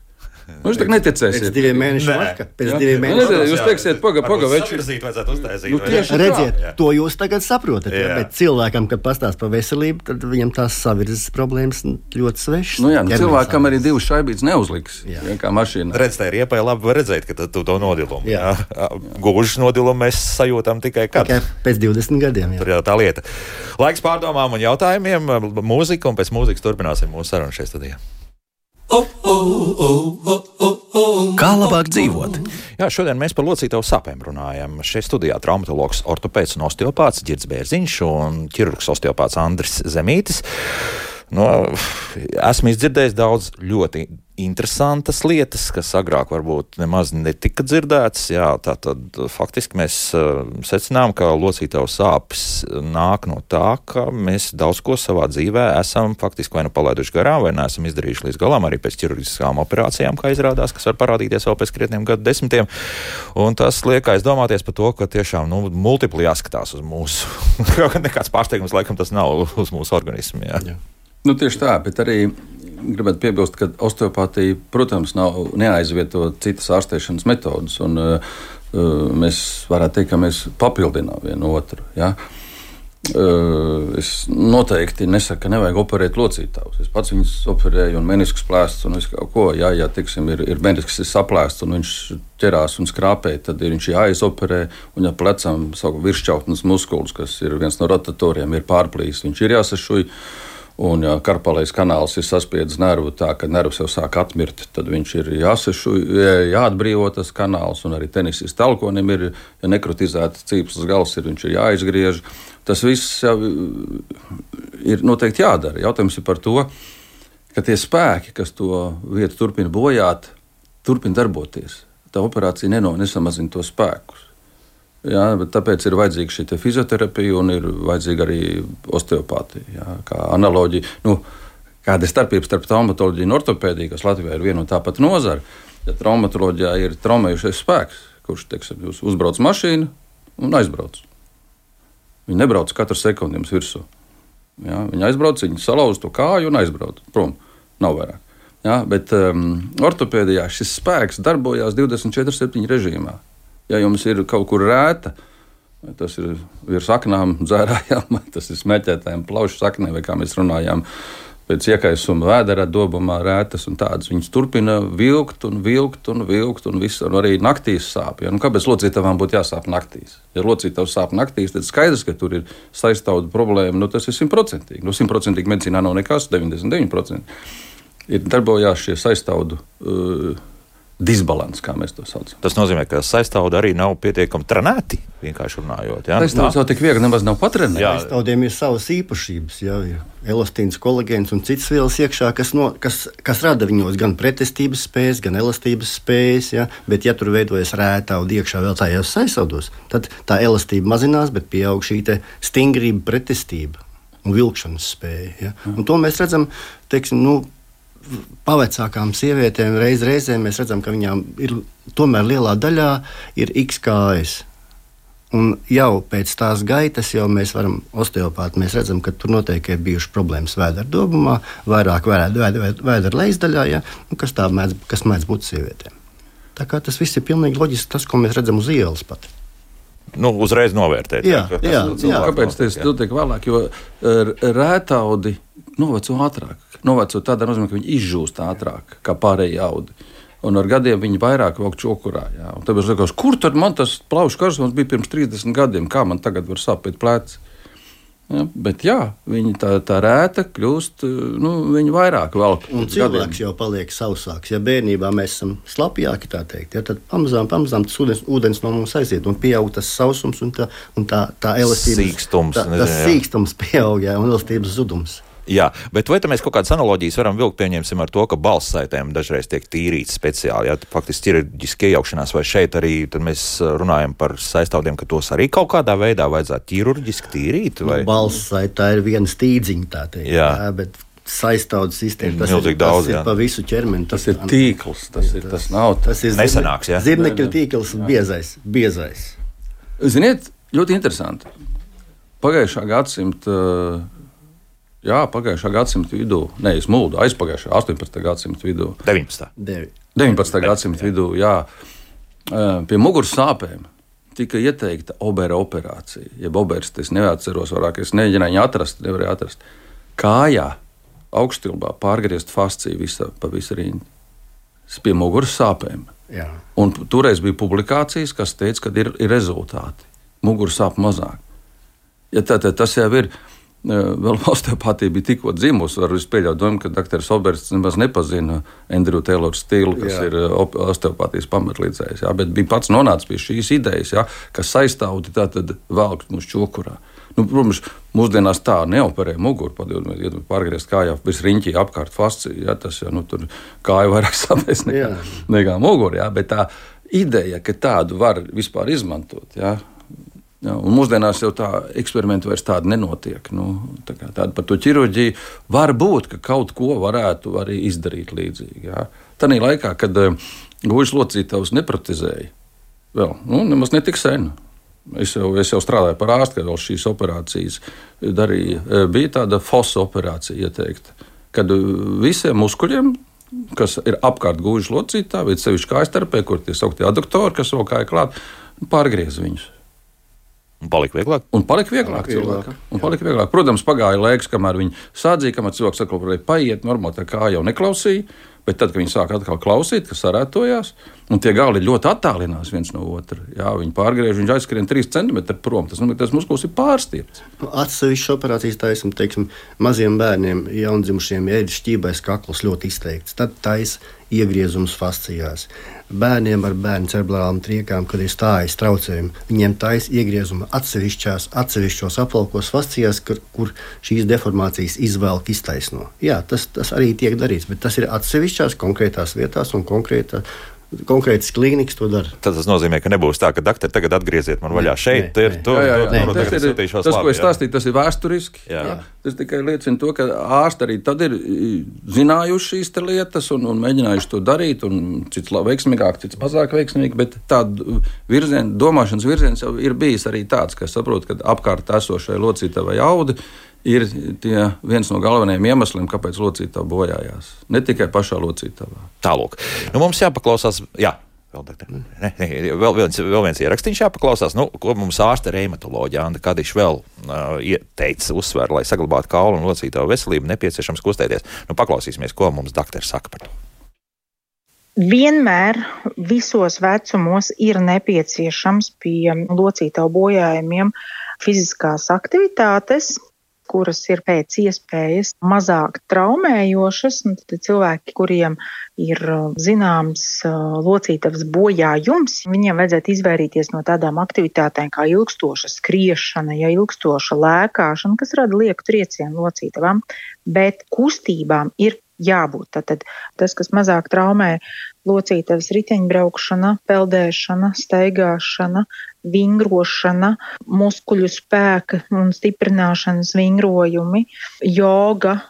Nu, jūs tā Pēc neticēsiet. diviem mēnešiem atpakaļ. Pēc Jā. diviem Nu, mēnešiem. redziet, jūs teiksiet, paga, paga, veči. Virzīt vajadzētu uztaisīt. Nu, vai ne? tieši. Redziet, Jā. to jūs tagad saprotat. Jā. Bet cilvēkam, kad pastāsta par veselību, tad viņam tās savirzes problēmas ļoti svešas. Nu, jā, nu, cilvēkam arī savirzes. divas šaibītas neuzliks. Jā. Jā, kā mašīna. Redz, tā ir iepaļ labi redzēt, ka tu to nodilumu. Jā. Gūžas nodilumu mēs sajūtam tikai kad. Tikai pēc 20 gadiem. Jā. Tur jau tā lieta. Laiks pārdomām un jautājumiem, mūzika, un pēc mūzikas turpināsim mūsu sarunu šeit studijā. Kā labāk dzīvot? Jā, šodien mēs par locītavu sāpēm runājam. Šeit studijā traumatologs, ortopēds un osteopāts Girds Bērziņš un ķirurgs osteopāts Andris Zemītis. No, esmu izdzirdējis daudz ļoti interesantas lietas, kas agrāk varbūt nemaz netika dzirdētas. Jā, tā tad faktiski mēs uh, secinām, ka locītavu sāpes nāk no tā, ka mēs daudz ko savā dzīvē esam faktiski vai nu palaiduši garām, vai neesam izdarījuši līdz galam, arī pēc ķirurģiskām operācijām, kā izrādās, kas var parādīties vēl pēc krietniem gadu desmitiem. Un tas liek aizdomāties par to, ka tiešām nu, multipli jāskatās uz mūsu. Nekāds pārsteigums laikam tas nav uz mūsu organismu. Jā. Jā. Nu, tieši tā, bet arī gribētu piebilst, ka osteopātija, protams, nav neaizvieto citas ārstēšanas metodas. Un, uh, uh, mēs varētu teikt, ka mēs papildinām vienu otru. Ja? Uh, es noteikti nesaku, ka nevajag operēt locītājus. Es pats viņus operēju, un menisks plēsts, un visu kaut ko. Jā, ja tiksim, ir, ir menisks ir saplēsts, un viņš ķerās un skrāpē, tad ir viņš jāizoperē. Un, ja plecam savu virsšķautnes muskulis, kas ir viens no rotatoriem, ir pārplīs, viņš ir jāsašuj. Un, ja karpalais kanāls ir saspiedzis nervu tā, ka nervs jau sāk atmirt, tad viņš ir jāsešu, jāatbrīvo tas kanāls. Un arī tenisijas talkonim ir, ja nekrotizēta cīpslas gals, ir, viņš ir jāizgriež. Tas viss jau ir noteikti jādara. Jautājums ir par to, ka tie spēki, kas to vietu turpina bojāt, turpina darboties. Tā operācija neno, nesamazina to spēkus. Jā, tāpēc ir vajadzīga šī fizioterapija un ir vajadzīga arī osteopātija. Jā, kā analoģija, nu, kāda ir starpība starp traumatoloģiju un ortopēdiju, kas Latvijā ir viena un tā pati nozara. Ja traumatoloģijā ir traumējušais spēks, kurš teiksim, uzbrauc mašīnu un aizbrauc. Viņi nebrauc katru sekundi jums virsū. Ja, viņi aizbrauc, viņi salauz to kāju un aizbrauc prom. Nav vairāk. Ja, bet um, ortopēdijā šis spēks darbojās 24-7 režīmā. Ja jums ir kaut kur rēta, vai tas ir virs aknām, dzērājām, vai tas ir smēķētājiem, plaušu saknē, vai kā mēs runājām, pēc iekaisuma vēdera dobumā rētas un tādas. Viņas turpina vilkt un vilkt un vilkt, un, visu, un arī naktīs sāp. Ja? Nu, kāpēc locītavām būtu jāsāp naktīs? Ja locītavs sāp naktīs, tad skaidrs, ka tur ir saistāvda problēma. Nu, tas ir simtprocentīgi. Nu, simtprocentīgi medicīnā nav nekas, 99% ir darbojās šie saistāvdu uh, disbalans, kā mēs to saucam. Tas nozīmē, ka saistāvdi arī nav pietiekami trenēti. Vienkārši runājot, ja? saistāvdi jau tik viegli nemaz nav patrenēti. Saistāvdiem ir savas īpašības, jā, ir elastīns, kolagēns un citas vielas iekšā, kas, no, kas, kas rada viņos gan pretestības spējas, gan elastības spējas. Ja? Bet, ja tur veidojas rētauda iekšā vēl tajos saistāvdos, tad tā elastība mazinās, bet pieaug šī stingrība, pretestība un vilkšanas spēja. Ja? Un to mēs redzam, teiksim, nu, pavecākām sievietēm reiz reizē mēs redzam, ka viņām ir tomēr lielā daļā ir X kājas. Un jau pēc tās gaitas, jau mēs varam osteopāti, mēs redzam, ka tur noteikti ir bijušas problēmas vēdera dobumā, vairāk vēdera lejasdaļā, ja, nu, kas tā mēdz, kas mēdz būt sievietēm. Tā kā tas viss ir pilnīgi loģiski, tas, ko mēs redzam uz ielas pat. Nu, uzreiz novērtēt. Jā, jā, jā, jā. Kāpēc tas notiek vēlāk? Jo rētaudi noveco ātrāk novecot tādā nozīmē, ka viņi izžūst ātrāk kā pārējie audi. Un ar gadiem viņi vairāk vēl čokurā. Jā. Un tāpēc liekas, kur tad man tas plaušu karstums bija pirms 30 gadiem, kā man tagad var sāpēt pleci? Ja, bet jā, viņi tā, tā rēta kļūst, nu, viņi vairāk velk. Un cilvēks gadiem. jau paliek sausāks. Ja bērnībā mēs esam slapjāki, tā teikt, ja, tad pamazām, pamazām tas ūdens, ūdens no mums aiziet un pieaug tas sausums un tā, un tā, tā elastība. Sīkstums. Tā, tas sīkstums pieaug, jā, un elastības zudums. Jā, bet vai mēs kaut kādas analogijas varam vilkt, pieņemsim, ar to, ka balss saitēm dažreiz tiek tīrītas speciāli, ja faktiski ķirurģiski iejaukšanās, vai šeit arī mēs runājam par saistāvdiem, ka tos arī kaut kādā veidā vajadzētu ķirurģiski tīrīt? Vai? Nu, balss saitā ir viena stīdziņa, tā teikt. Jā. Jā, bet saistāvdu sistēma. Tas ir, daudz, tas ir pa visu ķermeni. Tas, tas ir tīkls, tas, ir, tas nav. Tas ir nesenāks, jā. Zirnekļu tīkls biezais, biezais. Ziniet, ļoti interesanti. Pagājušā gadsimta Jā, pagājušā gadsimta vidū, ne es mūdu, aizpagājušā 18. gadsimta vidū. 19. 19. gadsimta vidū, jā, pie muguras sāpēm tika ieteikta obera operācija. Jeb oberas, es neatceros, vairāk es neģināju atrast, nevarēju atrast. Kājā, augstilbā pārgriezt fasciju visa, pa visu rindu. Pie muguras sāpēm. Jā. Un toreiz bija publikācijas, kas teica, ka ir, ir rezultāti. Muguras sāp mazāk. Ja tā, tā, tas jau ir Vēl osteopātija bija tikko dzimusi. Varu pieļaut domu, ka dr. Obersts nemaz nepazina Andrew Taylor stilu, kas jā. ir osteopātijas pamatlīdzējs. Jā, bet bija pats nonācis pie šīs idejas, jā, ka saistāvdi tātad velk mūsu čokurā. Nu, protams, mūsdienās tā neoperē muguru, padomāt, ja pārgriezt kājā virs riņķī apkārt fascija, ja, tas jau nu, tur kāja vairāk sāpēs nekā, nekā muguru, ja, bet tā ideja, ka tādu var vispār izmantot, ja, Ja, mūsdienās jau tā eksperimenta vairs tāda nenotiek. Nu, tā tāda par to ķirurģiju var būt, ka kaut ko varētu arī izdarīt līdzīgi. Ja. Tanī laikā, kad uh, guļus locītājs nepratizēja, vēl nu, nemaz netik sen. Es jau, es jau strādāju par ārstu, kad vēl šīs operācijas darīja. Eh, bija tāda fosa operācija ieteikta, kad visiem muskuļiem kas ir apkārt gūžas locītā, vai sevišķi kājas starpē, kur tie sauktie aduktori, kas vēl kāja klāt, pārgriez viņus. Un palika vieglāk. Un palika vieglāk, palika vieglāk. Un palika vieglāk. Protams, pagāja laiks, kamēr viņi sādzīja, kamēr cilvēks atkal varēja paiet, normāli tā kā jau neklausīja. Bet tad, kad viņi sāk atkal klausīt, kas sarētojās, un tie gali ļoti attālinās viens no otra, jā, viņi pārgriež, viņš aizskrien 3 cm prom. Tas, nu, tas muskulis ir pārstiepts. Atsevišķas operācijas taisam, teiksim, maziem bērniem, jaundzimušiem, ja ir šķībais kakls ļoti izteikts, tad taisa iegriezums fascijās bērniem ar bērnu cerebrālām triekām, kad ir stājas traucējumi. Viņiem taisa iegriezuma atsevišķās, atsevišķos apvalkos fascijās, kur, kur šīs deformācijas izvelk iztaisno. Jā, tas, tas arī tiek darīts, bet tas ir atsevišķās konkrētās vietās un konkrētā konkrētas klīnikas to dara. Tad tas nozīmē, ka nebūs tā, ka doktori tagad atgrieziet man vaļā šeit, nē, ir nē. tur, Jā, jā, jā. Nē, tas, ir, tas, ko labi, es jā. stāstīju, tas ir vēsturiski. Jā. Jā. Tas tikai liecina to, ka ārsti arī tad ir zinājuši šīs te lietas un, un mēģinājuši to darīt. Cits veiksmīgāk, cits mazāk veiksmīgi, bet tāda virziena, domāšanas virziens jau ir bijis arī tāds, ka es saprotu, ka apkārt esošai locītavai audi ir tie viens no galvenajiem iemesliem, kāpēc locītava bojājās. Ne tikai pašā locītavā. Tālāk. Nu, mums jāpaklausās. Jā. Vēl, ne, ne, vēl, viens, vēl viens ierakstīns jāpaklausās, nu, ko mums ārsta reumatoloģija Anna Kadiša vēl uh, ieteica uzsver, lai saglabātu kaulu un locītāju veselību, nepieciešams kustēties. Nu, paklausīsimies, ko mums doktors saka par to. Vienmēr visos vecumos ir nepieciešams pie locītavu bojājumiem fiziskās aktivitātes, kuras ir pēc iespējas mazāk traumējošas. Un Tad cilvēki, kuriem ir uh, zināms uh, locītavas bojājums, viņiem vajadzētu izvairīties no tādām aktivitātēm kā ilgstoša skriešana, ja ilgstoša lēkāšana, kas rada lieku triecienu locītavām, bet kustībām ir jābūt. Tātad tas, kas mazāk traumē locītavas riteņbraukšana, peldēšana, staigāšana, vingrošana, muskuļu spēka un stiprināšanas vingrojumi, joga,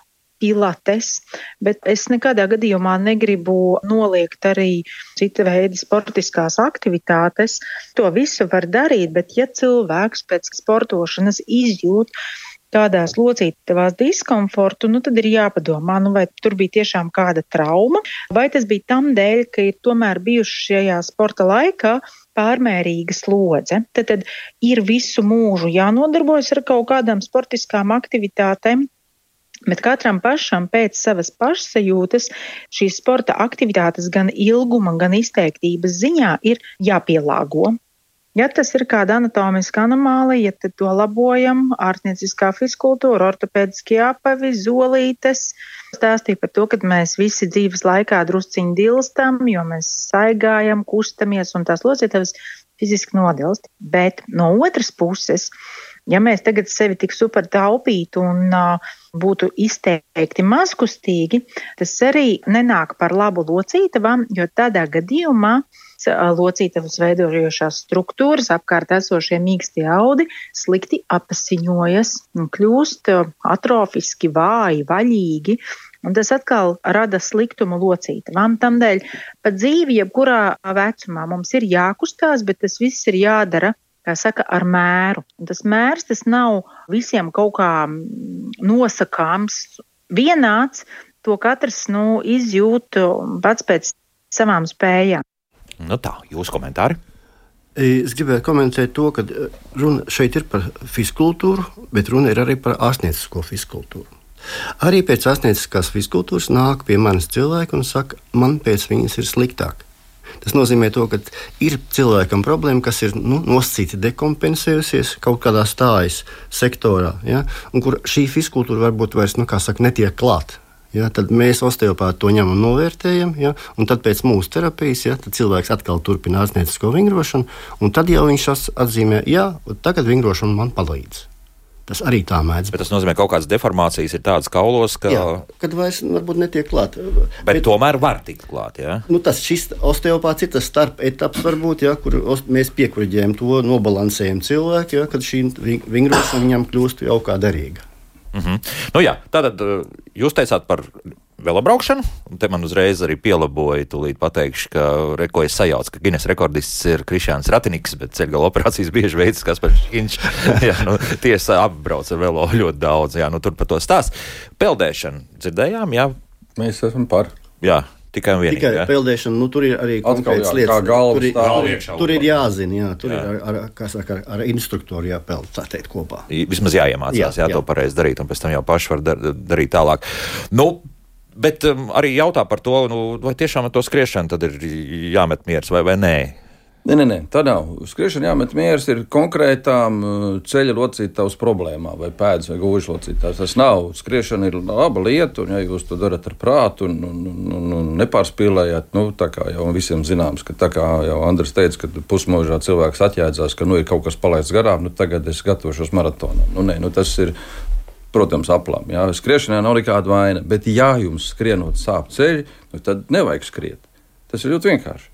pilates, bet es nekādā gadījumā negribu noliegt arī cita veida sportiskās aktivitātes. To visu var darīt, bet ja cilvēks pēc sportošanas izjūt, tādās locītavās diskomfortu, nu tad ir jāpadomā, nu vai tur bija tiešām kāda trauma, vai tas bija tam dēļ, ka ir tomēr bijuši šajā sporta laikā pārmērīga slodze. Tad, tad ir visu mūžu jānodarbojas ar kaut kādām sportiskām aktivitātēm. Bet katram pašam pēc savas pašsajūtas šīs sporta aktivitātes gan ilguma, gan izteiktības ziņā ir jāpielāgo. Ja tas ir kāda anatomiska anomālija, tad to labojam. Ārstnieciskā fiskultūra, ortopēdiskie apavi, zolītes. Stāstīja par to, ka mēs visi dzīves laikā drusciņi dilstam, jo mēs saigājam, kustamies un tās locītavas fiziski nodilst. Bet no otras puses, ja mēs tagad sevi tik super taupītu un uh, būtu izteikti mazkustīgi, tas arī nenāk par labu locītavām, jo tādā gadījumā locītavas veidojošās struktūras, apkārt esošie mīkstie audi slikti apasiņojas un kļūst atrofiski, vāji, vaļīgi. Un tas atkal rada sliktumu locītavām. Tādēļ pat dzīvi, jebkurā vecumā mums ir jākustās, bet tas viss ir jādara kā saka, ar mēru. Un tas mērs tas nav visiem kaut kā nosakāms, vienāds. To katrs nu, izjūt pats pēc savām spējām. Nu tā, jūsu komentāri. Es gribēju komentēt to, ka runa šeit ir par fiskultūru, bet runa ir arī par ārstniecisko fiskultūru. Arī pēc ārstnieciskās fiskultūras nāk pie manis cilvēki un saka, man pēc viņas ir sliktāk. Tas nozīmē, to, ka ir cilvēkam problēma, kas ir nu, nosacīti dekompensējusies kaut kādā stājas sektorā, ja, un kur šī fiskultūra varbūt vairs nu, saka, netiek klāta. Ja, tad mēs osteopāti to ņemam novērtējam, ja, un tad pēc mūsu terapijas ja, cilvēks atkal turpina ārstniecisko vingrošanu, un tad jau viņš atzīmē, ka tagad vingrošana man palīdz. Tas arī tā mēdz. Bet tas nozīmē, ka kaut kādas deformācijas ir tādas kaulos, ka. Jā, kad vairs varbūt netiek klāta. Bet, bet tomēr var tikt klāt. Ja? Nu, tas šis osteopāts ir tas starp etaps, varbūt, ja, kur mēs piekuriģējam to, nobalansējam cilvēku, ja, kad šī vingrošana viņam kļūst jau kā derīga. Mm -hmm. nu, jā, tātad jūs teicāt par velobraukšanu, un te man uzreiz arī pielaboja, tūlīt pateikšu, ka reko es sajaucu, ka Guinness rekordists ir Krišāns Ratiniks, bet ceļgala operācijas bieži veids Kaspars Hinč. jā, nu, tiesa apbrauc ar velo ļoti daudz, jā, nu tur par to stāst. Peldēšanu dzirdējām, jā? Mēs esam par. Jā, Tikai vienīgi. Tikai ja? peldēšana, nu, tur ir arī jā, lietas. kā galva tur, ir, stāv tur, ir jāzina, jā, tur Jā. jā. ir ar, ar, kā saka, ar, ar instruktoru jāpeld, tā teikt, kopā. Vismaz jāiemācās, jā, Jā, jā, jā. to pareizi darīt, un pēc tam jau paši var dar, darīt tālāk. Nu, bet um, arī jautā par to, nu, vai tiešām ar to skriešanu tad ir jāmet miers vai, vai nē. Nē, nē, nē, tā nav. Skriešana jāmet mieras ir konkrētām uh, ceļa locītājs problēmām, vai pēdas, vai gūžu locītājs. Tas nav. Skriešana ir laba lieta, un ja jūs to darat ar prātu un, un, un, un, nepārspīlējat, nu, tā kā jau visiem zināms, ka tā kā jau Andris teica, ka pusmūžā cilvēks atjēdzās, ka nu, ir kaut kas palaists garām, nu, tagad es gatavošos maratonam. Nu, nē, nu, tas ir. Protams, aplām. Jā, skriešanā nav nekāda vaina, bet, ja jums skrienot sāp ceļi, nu, tad nevajag skriet. Tas ir ļoti vienkārši.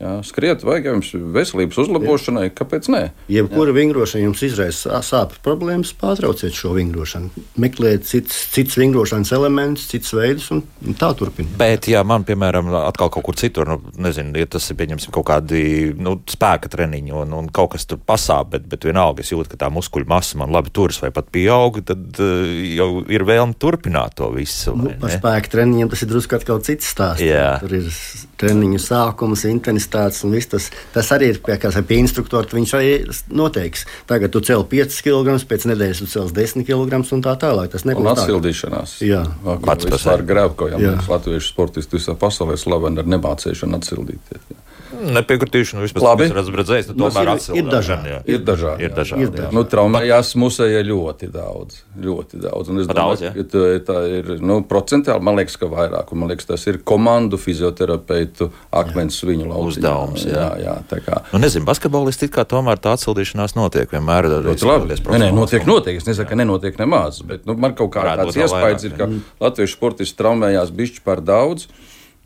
Jā, skriet, vajag jums veselības uzlabošanai, kāpēc ne? Jebkura vingrošana jums izraisa sāpes problēmas, pārtrauciet šo vingrošanu. Meklējiet cits, cits vingrošanas elements, cits veidus un, un tā turpiniet. Bet, ja man, piemēram, atkal kaut kur citur, nu, nezinu, ja tas ir pieņemsim kaut kādi nu, spēka treniņi un, un kaut kas tur pasāp, bet, bet vienalga es jūtu, ka tā muskuļu masa man labi turas vai pat pieaug, tad uh, jau ir vēlme turpināt to visu. Nu, par spēka treniņiem tas ir drusku atkal cits stāsts. Jā. Tur ir treniņu sākums, intensitāte intensitātes un viss tas, tas arī ir pie, pie instruktora. Viņš arī noteiks, tagad tu cel 5 kg, pēc nedēļas tu cels 10 kg un tā tālāk. Tas nebūs atsildīšanās. Jā, pats par sevi grēkojam. Latviešu sportisti visā pasaulē slaveni ar nemācēšanu atsildīties. Jā. Nepiekritīšu, nu vispār Labi. esmu redzējis, nu, tomēr ir, ir dažādi. Ir dažādi. Ir dažādi. Ir dažādi. Nu, traumējās musēja ļoti daudz. Ļoti daudz. Un es daudz, domāju, ka tā ir, nu, procentuāli, man liekas, ka vairāk. Un man liekas, tas ir komandu fizioterapeitu akmens viņu lauciņā. Uzdevums, jā. jā, jā tā kā. Nu, nezinu, basketbolisti kā tomēr tā atsildīšanās notiek vienmēr. Ļoti labi. Nē, nē, notiek, notiek. Es nesaku, ka nenotiek nemaz, bet nu, man kaut kā tāds iespējas ir, ka latviešu sportisti traumējās bišķi par daudz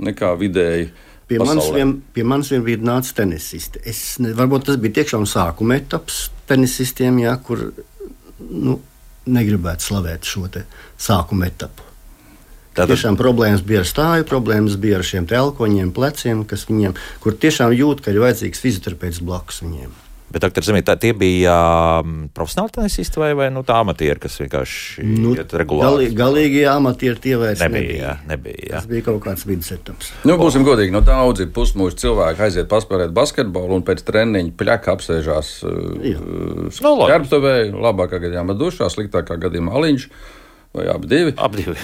nekā vidēji Pie manis, vien, pie manis vien bija nācis tenisisti. Es, ne, varbūt tas bija tiešām sākuma etaps tenisistiem, jā, kur nu, negribētu slavēt šo sākuma etapu. Tātad... Tiešām problēmas bija ar stāju, problēmas bija ar šiem telkoņiem, pleciem, kas viņiem, kur tiešām jūt, ka ir vajadzīgs fizioterapeits blakus viņiem. Bet, doktor tā, tie bija um, profesionāli tenisisti vai, vai nu, tā amatieri, kas vienkārši nu, iet regulāri? Galīgi, galīgi amatieri tie vairs nebija. nebija. Jā, nebija jā. Tas bija kaut kāds vidus etaps. Nu, būsim godīgi, no daudzi pusmūža cilvēki aiziet paspēlēt basketbolu un pēc treniņa pļaka apsēžās uh, skarbtuvē, labākā gadījumā dušā, sliktākā gadījumā aliņš vai abi divi. Abi divi.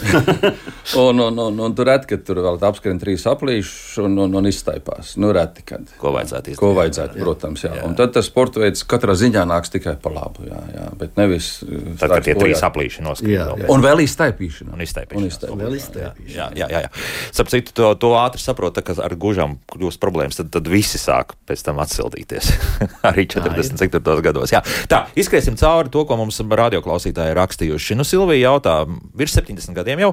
un, un, un, un tur reti, kad tur vēl apskrien trīs aplīšus un, un, un izstaipās. Nu, reti, kad. Ko vajadzētu izdarīt? Ko vajadzētu, jā. protams, jā. jā. Un tad tas sporta veids katrā ziņā nāks tikai pa labu, jā, jā. bet nevis. Tad, kad tie trīs aplīši noskaidro. Un vēl izstaipīšana. Un izstaipīšana. Un izstaipīšana. Vēl izstaipīšana. Jā, jā, jā. jā. Starp citu, to, to ātri saprot, ka ar gužām kļūst problēmas, tad, tad visi sāk pēc tam atsildīties. Arī 44. gados. Jā. Tā, izskriesim cauri to, ko mums radioklausītāji rakstījuši. Nu, Silvija jautā, Um, virs 70 gadiem jau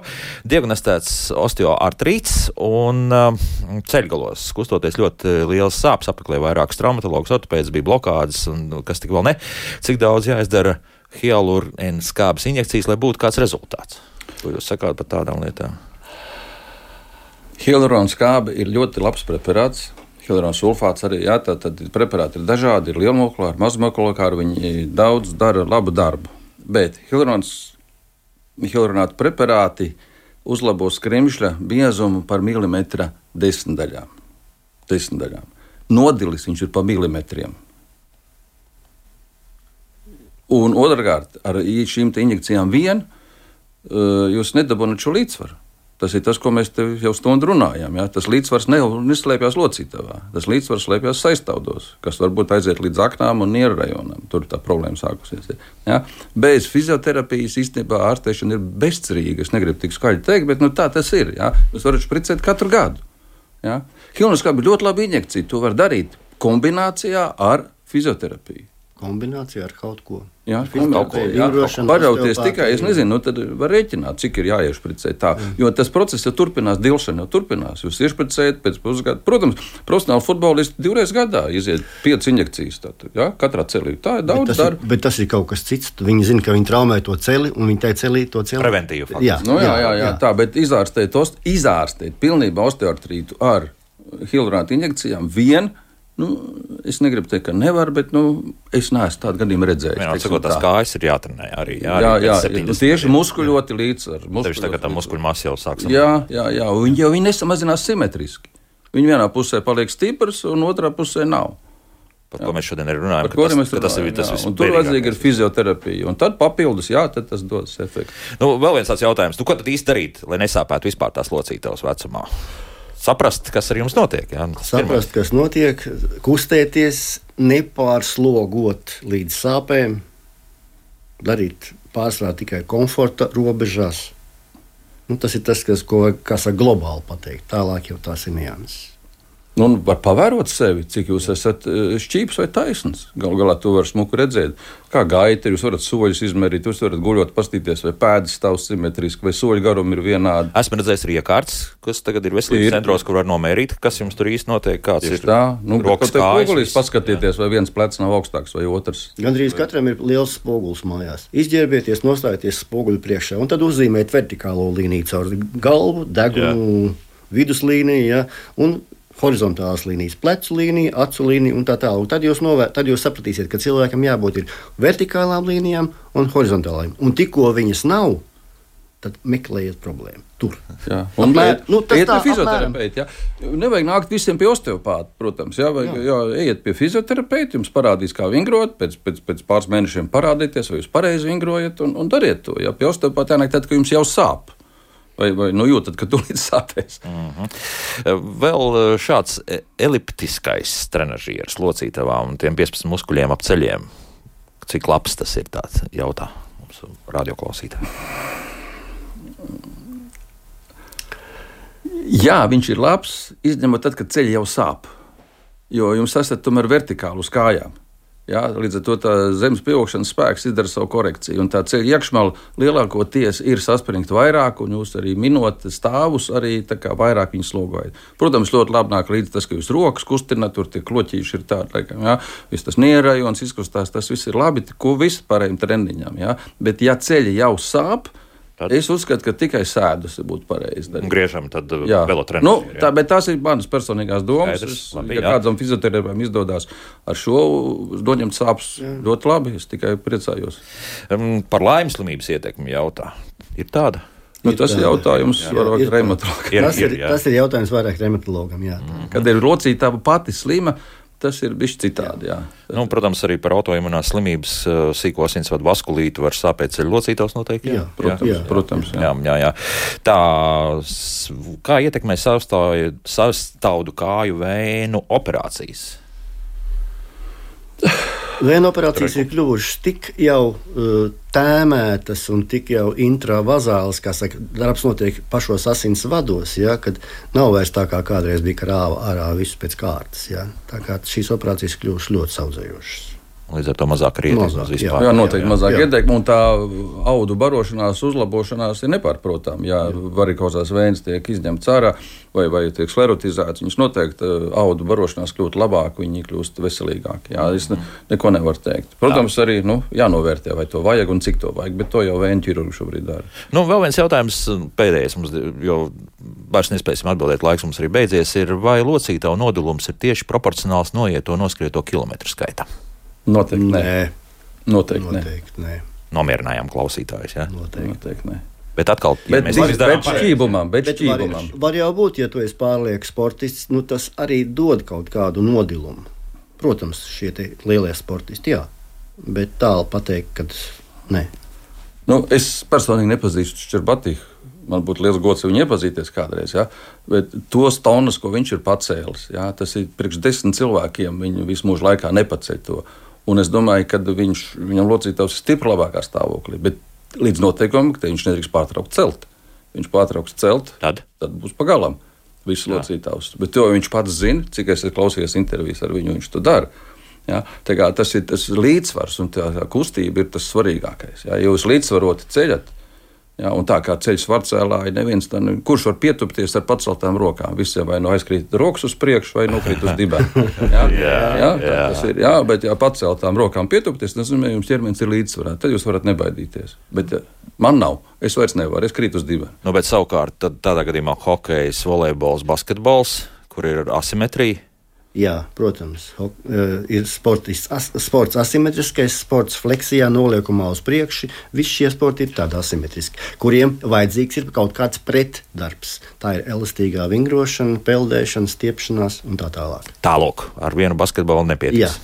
diagnosticēts osteoartrīts un um, ceļgalos kustoties ļoti liels sāpes, apmeklēja vairākus traumatologus, ortopēdus, bija blokādes un nu, kas tik vēl ne. Cik daudz jāizdara hialurēna skābes injekcijas, lai būtu kāds rezultāts? Ko jūs sakāt par tādām lietām? Hialurāna skābe ir ļoti labs preparāts. Hialurāna sulfāts arī jā, tā, tad preparāti ir dažādi. Ir lielmokulāri, mazmokulāri, viņi daudz dara labu darbu. Bet hialurāns hialuronātu preparāti uzlabo skrimšļa biezumu par milimetra desmitdaļām. desmitdaļām. Nodilis viņš ir pa milimetriem. Un otrkārt, ar šīm injekcijām vien uh, jūs nedabūjat šo līdzsvaru. Tas ir tas, ko mēs jau stundu runājām. Ja? Tas līdzsvars ne, neslēpjas locītavā, tas līdzsvars slēpjas saistaudos, kas varbūt aiziet līdz aknām un nieru rajonam. Tur tā problēma sākusies. Ja? Bez fizioterapijas īstenībā ārstēšana ir bezcerīga. Es negribu tik skaļi teikt, bet nu, tā tas ir. Ja? Jūs varat spricēt katru gadu. Ja? Hilnoskāba ir ļoti laba injekcija. To var darīt kombinācijā ar fizioterapiju kombinācijā ar kaut ko. Jā, kaut ko parauties tikai. Es nezinu, nu, tad var rēķināt, cik ir jāiešpricē tā. Mm. Jo tas process jau turpinās, dilšana jau turpinās. Jūs iešpricējat pēc pusgada. Protams, profesionāli futbolisti divreiz gadā iziet piecas injekcijas. Tātad, jā, katrā celī. Tā ir daudz darba. Bet, bet tas ir kaut kas cits. Viņi zina, ka viņi traumē to celi un viņi tai celī to celi. Preventīvi. Jā, nu, jā, jā, jā, jā, tā, bet izārstēt, izārstēt pilnībā osteoartrītu ar hialuronātu injekcijām vien Nu, es negribu teikt, ka nevar, bet nu, es neesmu tādu gadījumu redzējis. Jā, sakot, tās kājas ir jātrenē arī. Jā, jā, jā, jā nu, tieši muskuļoti līdz ar muskuļu. Tev tagad tā muskuļu masa jau sāk samazināt. Jā, jā, jā, viņi jau viņi nesamazinās simetriski. Viņi vienā pusē paliek stiprs, un otrā pusē nav. Par ko mēs šodien runājam. Par ko mēs runājam? Tas ir tas viss. Tur vajadzīga ir fizioterapija. Un tad papildus, jā, tad tas dos efektu. Nu, vēl viens tāds jautājums. Nu, ko tad īsti darīt, lai nesāpētu vispār tās locītavas vecumā? Saprast, kas ar jums notiek. Jā, saprast, kas notiek, kustēties, nepārslogot līdz sāpēm, darīt pārsvarā tikai komforta robežās. Nu, tas ir tas, kas, ko, kas ir globāli pateikt. Tālāk jau tās ir nianses. Nu, var pavērot sevi, cik jūs esat eh, šķīps vai taisns. Galu galā to var smuku redzēt. Kā gaita, jūs varat soļus izmērīt, jūs varat guļot, paskatīties, vai pēdas stāv simetriski, vai soļu garumi ir vienādi. Esmu redzējis arī iekārtas, kas tagad ir veselības ir. centros, kur var nomērīt, kas jums tur īsti notiek. Kāds Tieši ir tā, nu, rokas kājas. Paskatieties, vai viens plecs nav augstāks vai otrs. Gandrīz katram ir liels spogulis mājās. Izģērbieties, nostājieties spoguļu priekšā un tad uzzīmēt vertikālo līniju caur galvu, degunu, viduslīniju. Ja, un horizontālās līnijas, plecu līnija, acu līnija un tā tālāk. Tad jūs, novēr, tad jūs sapratīsiet, ka cilvēkam jābūt vertikālām līnijām un horizontālām. Un tikko viņas nav, tad meklējiet problēmu. Tur. Un Apmēr, nu, tas ir fizioterapeits. Nevajag nākt visiem pie osteopāta, protams. Jā, vajag, jā. jā, ejiet pie fizioterapeita, jums parādīs, kā vingrot, pēc, pēc, pēc pāris mēnešiem parādieties, vai jūs pareizi vingrojat un, un dariet to. Jā, pie osteopāta jānāk tad, kad jums jau sāp vai, vai nu, jūtat, ka tūlīt sāpēs. Mm -hmm. Vēl eh, šāds e, eliptiskais trenižieris locītavām un tiem 15 muskuļiem ap ceļiem. Cik labs tas ir, tāds jautā mums radioklausītāji. Jā, viņš ir labs, izņemot tad, kad ceļi jau sāp. Jo jums esat tomēr vertikāli uz kājām. Jā, līdz ar to zemes pieaugšanas spēks izdara savu korekciju. Tā ceļa iekšmala lielākoties ir saspringta vairāk, un jūs arī minot stāvus, arī vairāk viņu slogojat. Protams, ļoti labi nāk līdzi tas, ka jūs rokas kustināt, tur tie kloķīši ir tādi, laikam, jā, viss tas nierajons izkustās, tas viss ir labi, ko viss pārējiem treniņam. Jā. Bet ja ceļi jau sāp, tad Tad... Es uzskatu, ka tikai sēdus būtu pareizi darīt. Griežam, tad uh, vēl treniņš. Nu, tā, bet tās ir manas personīgās domas. Skaidrs, es, labi, ja jā. kādam fizioterapeitam izdodas ar šo noņemt sāpes, jā. ļoti labi. Es tikai priecājos. Um, par laimes slimības ietekmi jautā. Ir tāda. Nu, tas ir jautājums vairāk reumatologam. Tas, ir, tas ir jautājums vairāk reumatologam. Mm. Kad ir locītava pati slima, tas ir bijis citādi. Jā. Nu, protams, arī par autoimunās slimības uh, sīko asinsvadu vaskulītu var sāpēt ceļu locītos noteikti. Jā, jā protams. Jā, protams jā. Jā, jā, jā. Tā, kā ietekmē sastāvdu kāju vēnu operācijas? Vēja operācijas ir kļuvušas tik jau uh, tēmētas un tik jau intravazālas, kā saka, darbs notiek pašos asins vados, ja, kad nav vairs tā kā kādreiz bija krāva ārā visu pēc kārtas. Ja. Tā kā šīs operācijas kļuvušas ļoti saudzējošas. Līdz ar to mazāk uz vispār. Jā, noteikti jā, mazāk jā. ietekme, un tā audu barošanās, uzlabošanās ir nepārprotama. Ja varikozās vējas tiek izņemts ārā vai, vai tiek sklerotizēts, viņas noteikti eh, audu barošanās kļūst labāk, viņi kļūst veselīgāki. Jā, es ne, neko nevaru teikt. Protams, arī nu, jānovērtē, vai to vajag un cik to vajag, bet to jau vēja ķirurgi šobrīd dara. Nu, vēl viens jautājums pēdējais, mums, jo vairs nespēsim atbildēt, laiks mums arī beidzies, ir vai locītavu nodulums ir tieši proporcionāls noieto noskrieto kilometru skaitam? Noteikti nē. nē. Noteikti, Noteikti nē. nē. Nomierinājām klausītājus. Ja? Noteikti. Noteikti nē. Bet atkal, ja bet, mēs var, izdarām bet šķībumam, bet šķībumam. Var, var jau būt, ja tu esi pārlieku sportists, nu tas arī dod kaut kādu nodilumu. Protams, šie lielie sportisti, jā. Bet tālu pateikt, ka nē. Nu, es personīgi nepazīstu Čerbatiju. Man būtu liels gods viņu iepazīties kādreiz. Ja? Bet tos tonus, ko viņš ir pacēlis, ja? tas ir priekš desmit cilvēkiem. Viņi visu mūžu laikā nepaceļ to. Un es domāju, ka viņš, viņam locītājs ir stipri labākā stāvoklī. Bet līdz noteikumam, ka viņš nedrīkst pārtraukt celt. Viņš pārtrauks celt, tad, tad būs pagalam visu locītājus. Bet to viņš pats zina, cik es klausījos intervijas ar viņu, viņš to dara. Ja, tas ir tas līdzsvars un tā, tā kustība ir tas svarīgākais. Ja, ja jūs līdzsvaroti ceļat, Ja, un tā kā ceļš varcēlāji, neviens tam, kurš var pietupties ar paceltām rokām. Visiem vai nu aizkrīt rokas uz priekšu, vai nokrīt uz dibēm. Ja? jā, jā, jā. Tas ir, jā, bet ja paceltām rokām pietupties, tas nozīmē, jums ķermenis ir līdzsvarā. Tad jūs varat nebaidīties. Bet ja, man nav. Es vairs nevaru, es krītu uz dibēm. Nu, bet savukārt tādā gadījumā hokejs, volejbols, basketbols, kur ir asimetrija Jā, protams, ir sports, sports asimetriskais, sports fleksijā, noliekumā uz priekšu. Visi šie sporti ir tādi asimetriski, kuriem vajadzīgs ir kaut kāds pretdarbs. Tā ir elastīgā vingrošana, peldēšana, stiepšanās un tā tālāk. Tālāk, ar vienu basketbolu nepietiek.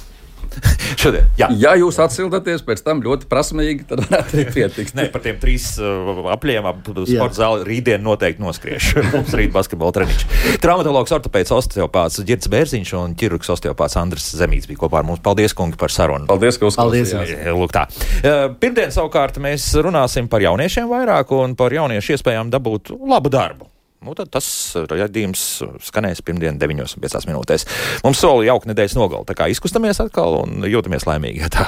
Šodien, jā. ja jūs atsildaties pēc tam ļoti prasmīgi, tad varētu arī pietikt. Nē, par tiem trīs uh, apļiem ap sporta zāli rītdien noteikti noskriešu. Mums rīt basketbola treniņš. Traumatologs, ortopēds, osteopāts Girts Bērziņš un ķirurgs osteopāts Andris Zemīts bija kopā ar mums. Paldies, kungi, par sarunu. Paldies, ka uzklausījāt. Lūk tā. Uh, pirmdien savukārt mēs runāsim par jauniešiem vairāk un par jauniešu iespējām dabūt labu darbu nu, tad tas raidījums skanēs pirmdien 9,5 minūtēs. Mums soli jauka nedēļas nogali, tā kā izkustamies atkal un jūtamies laimīgi. Tā.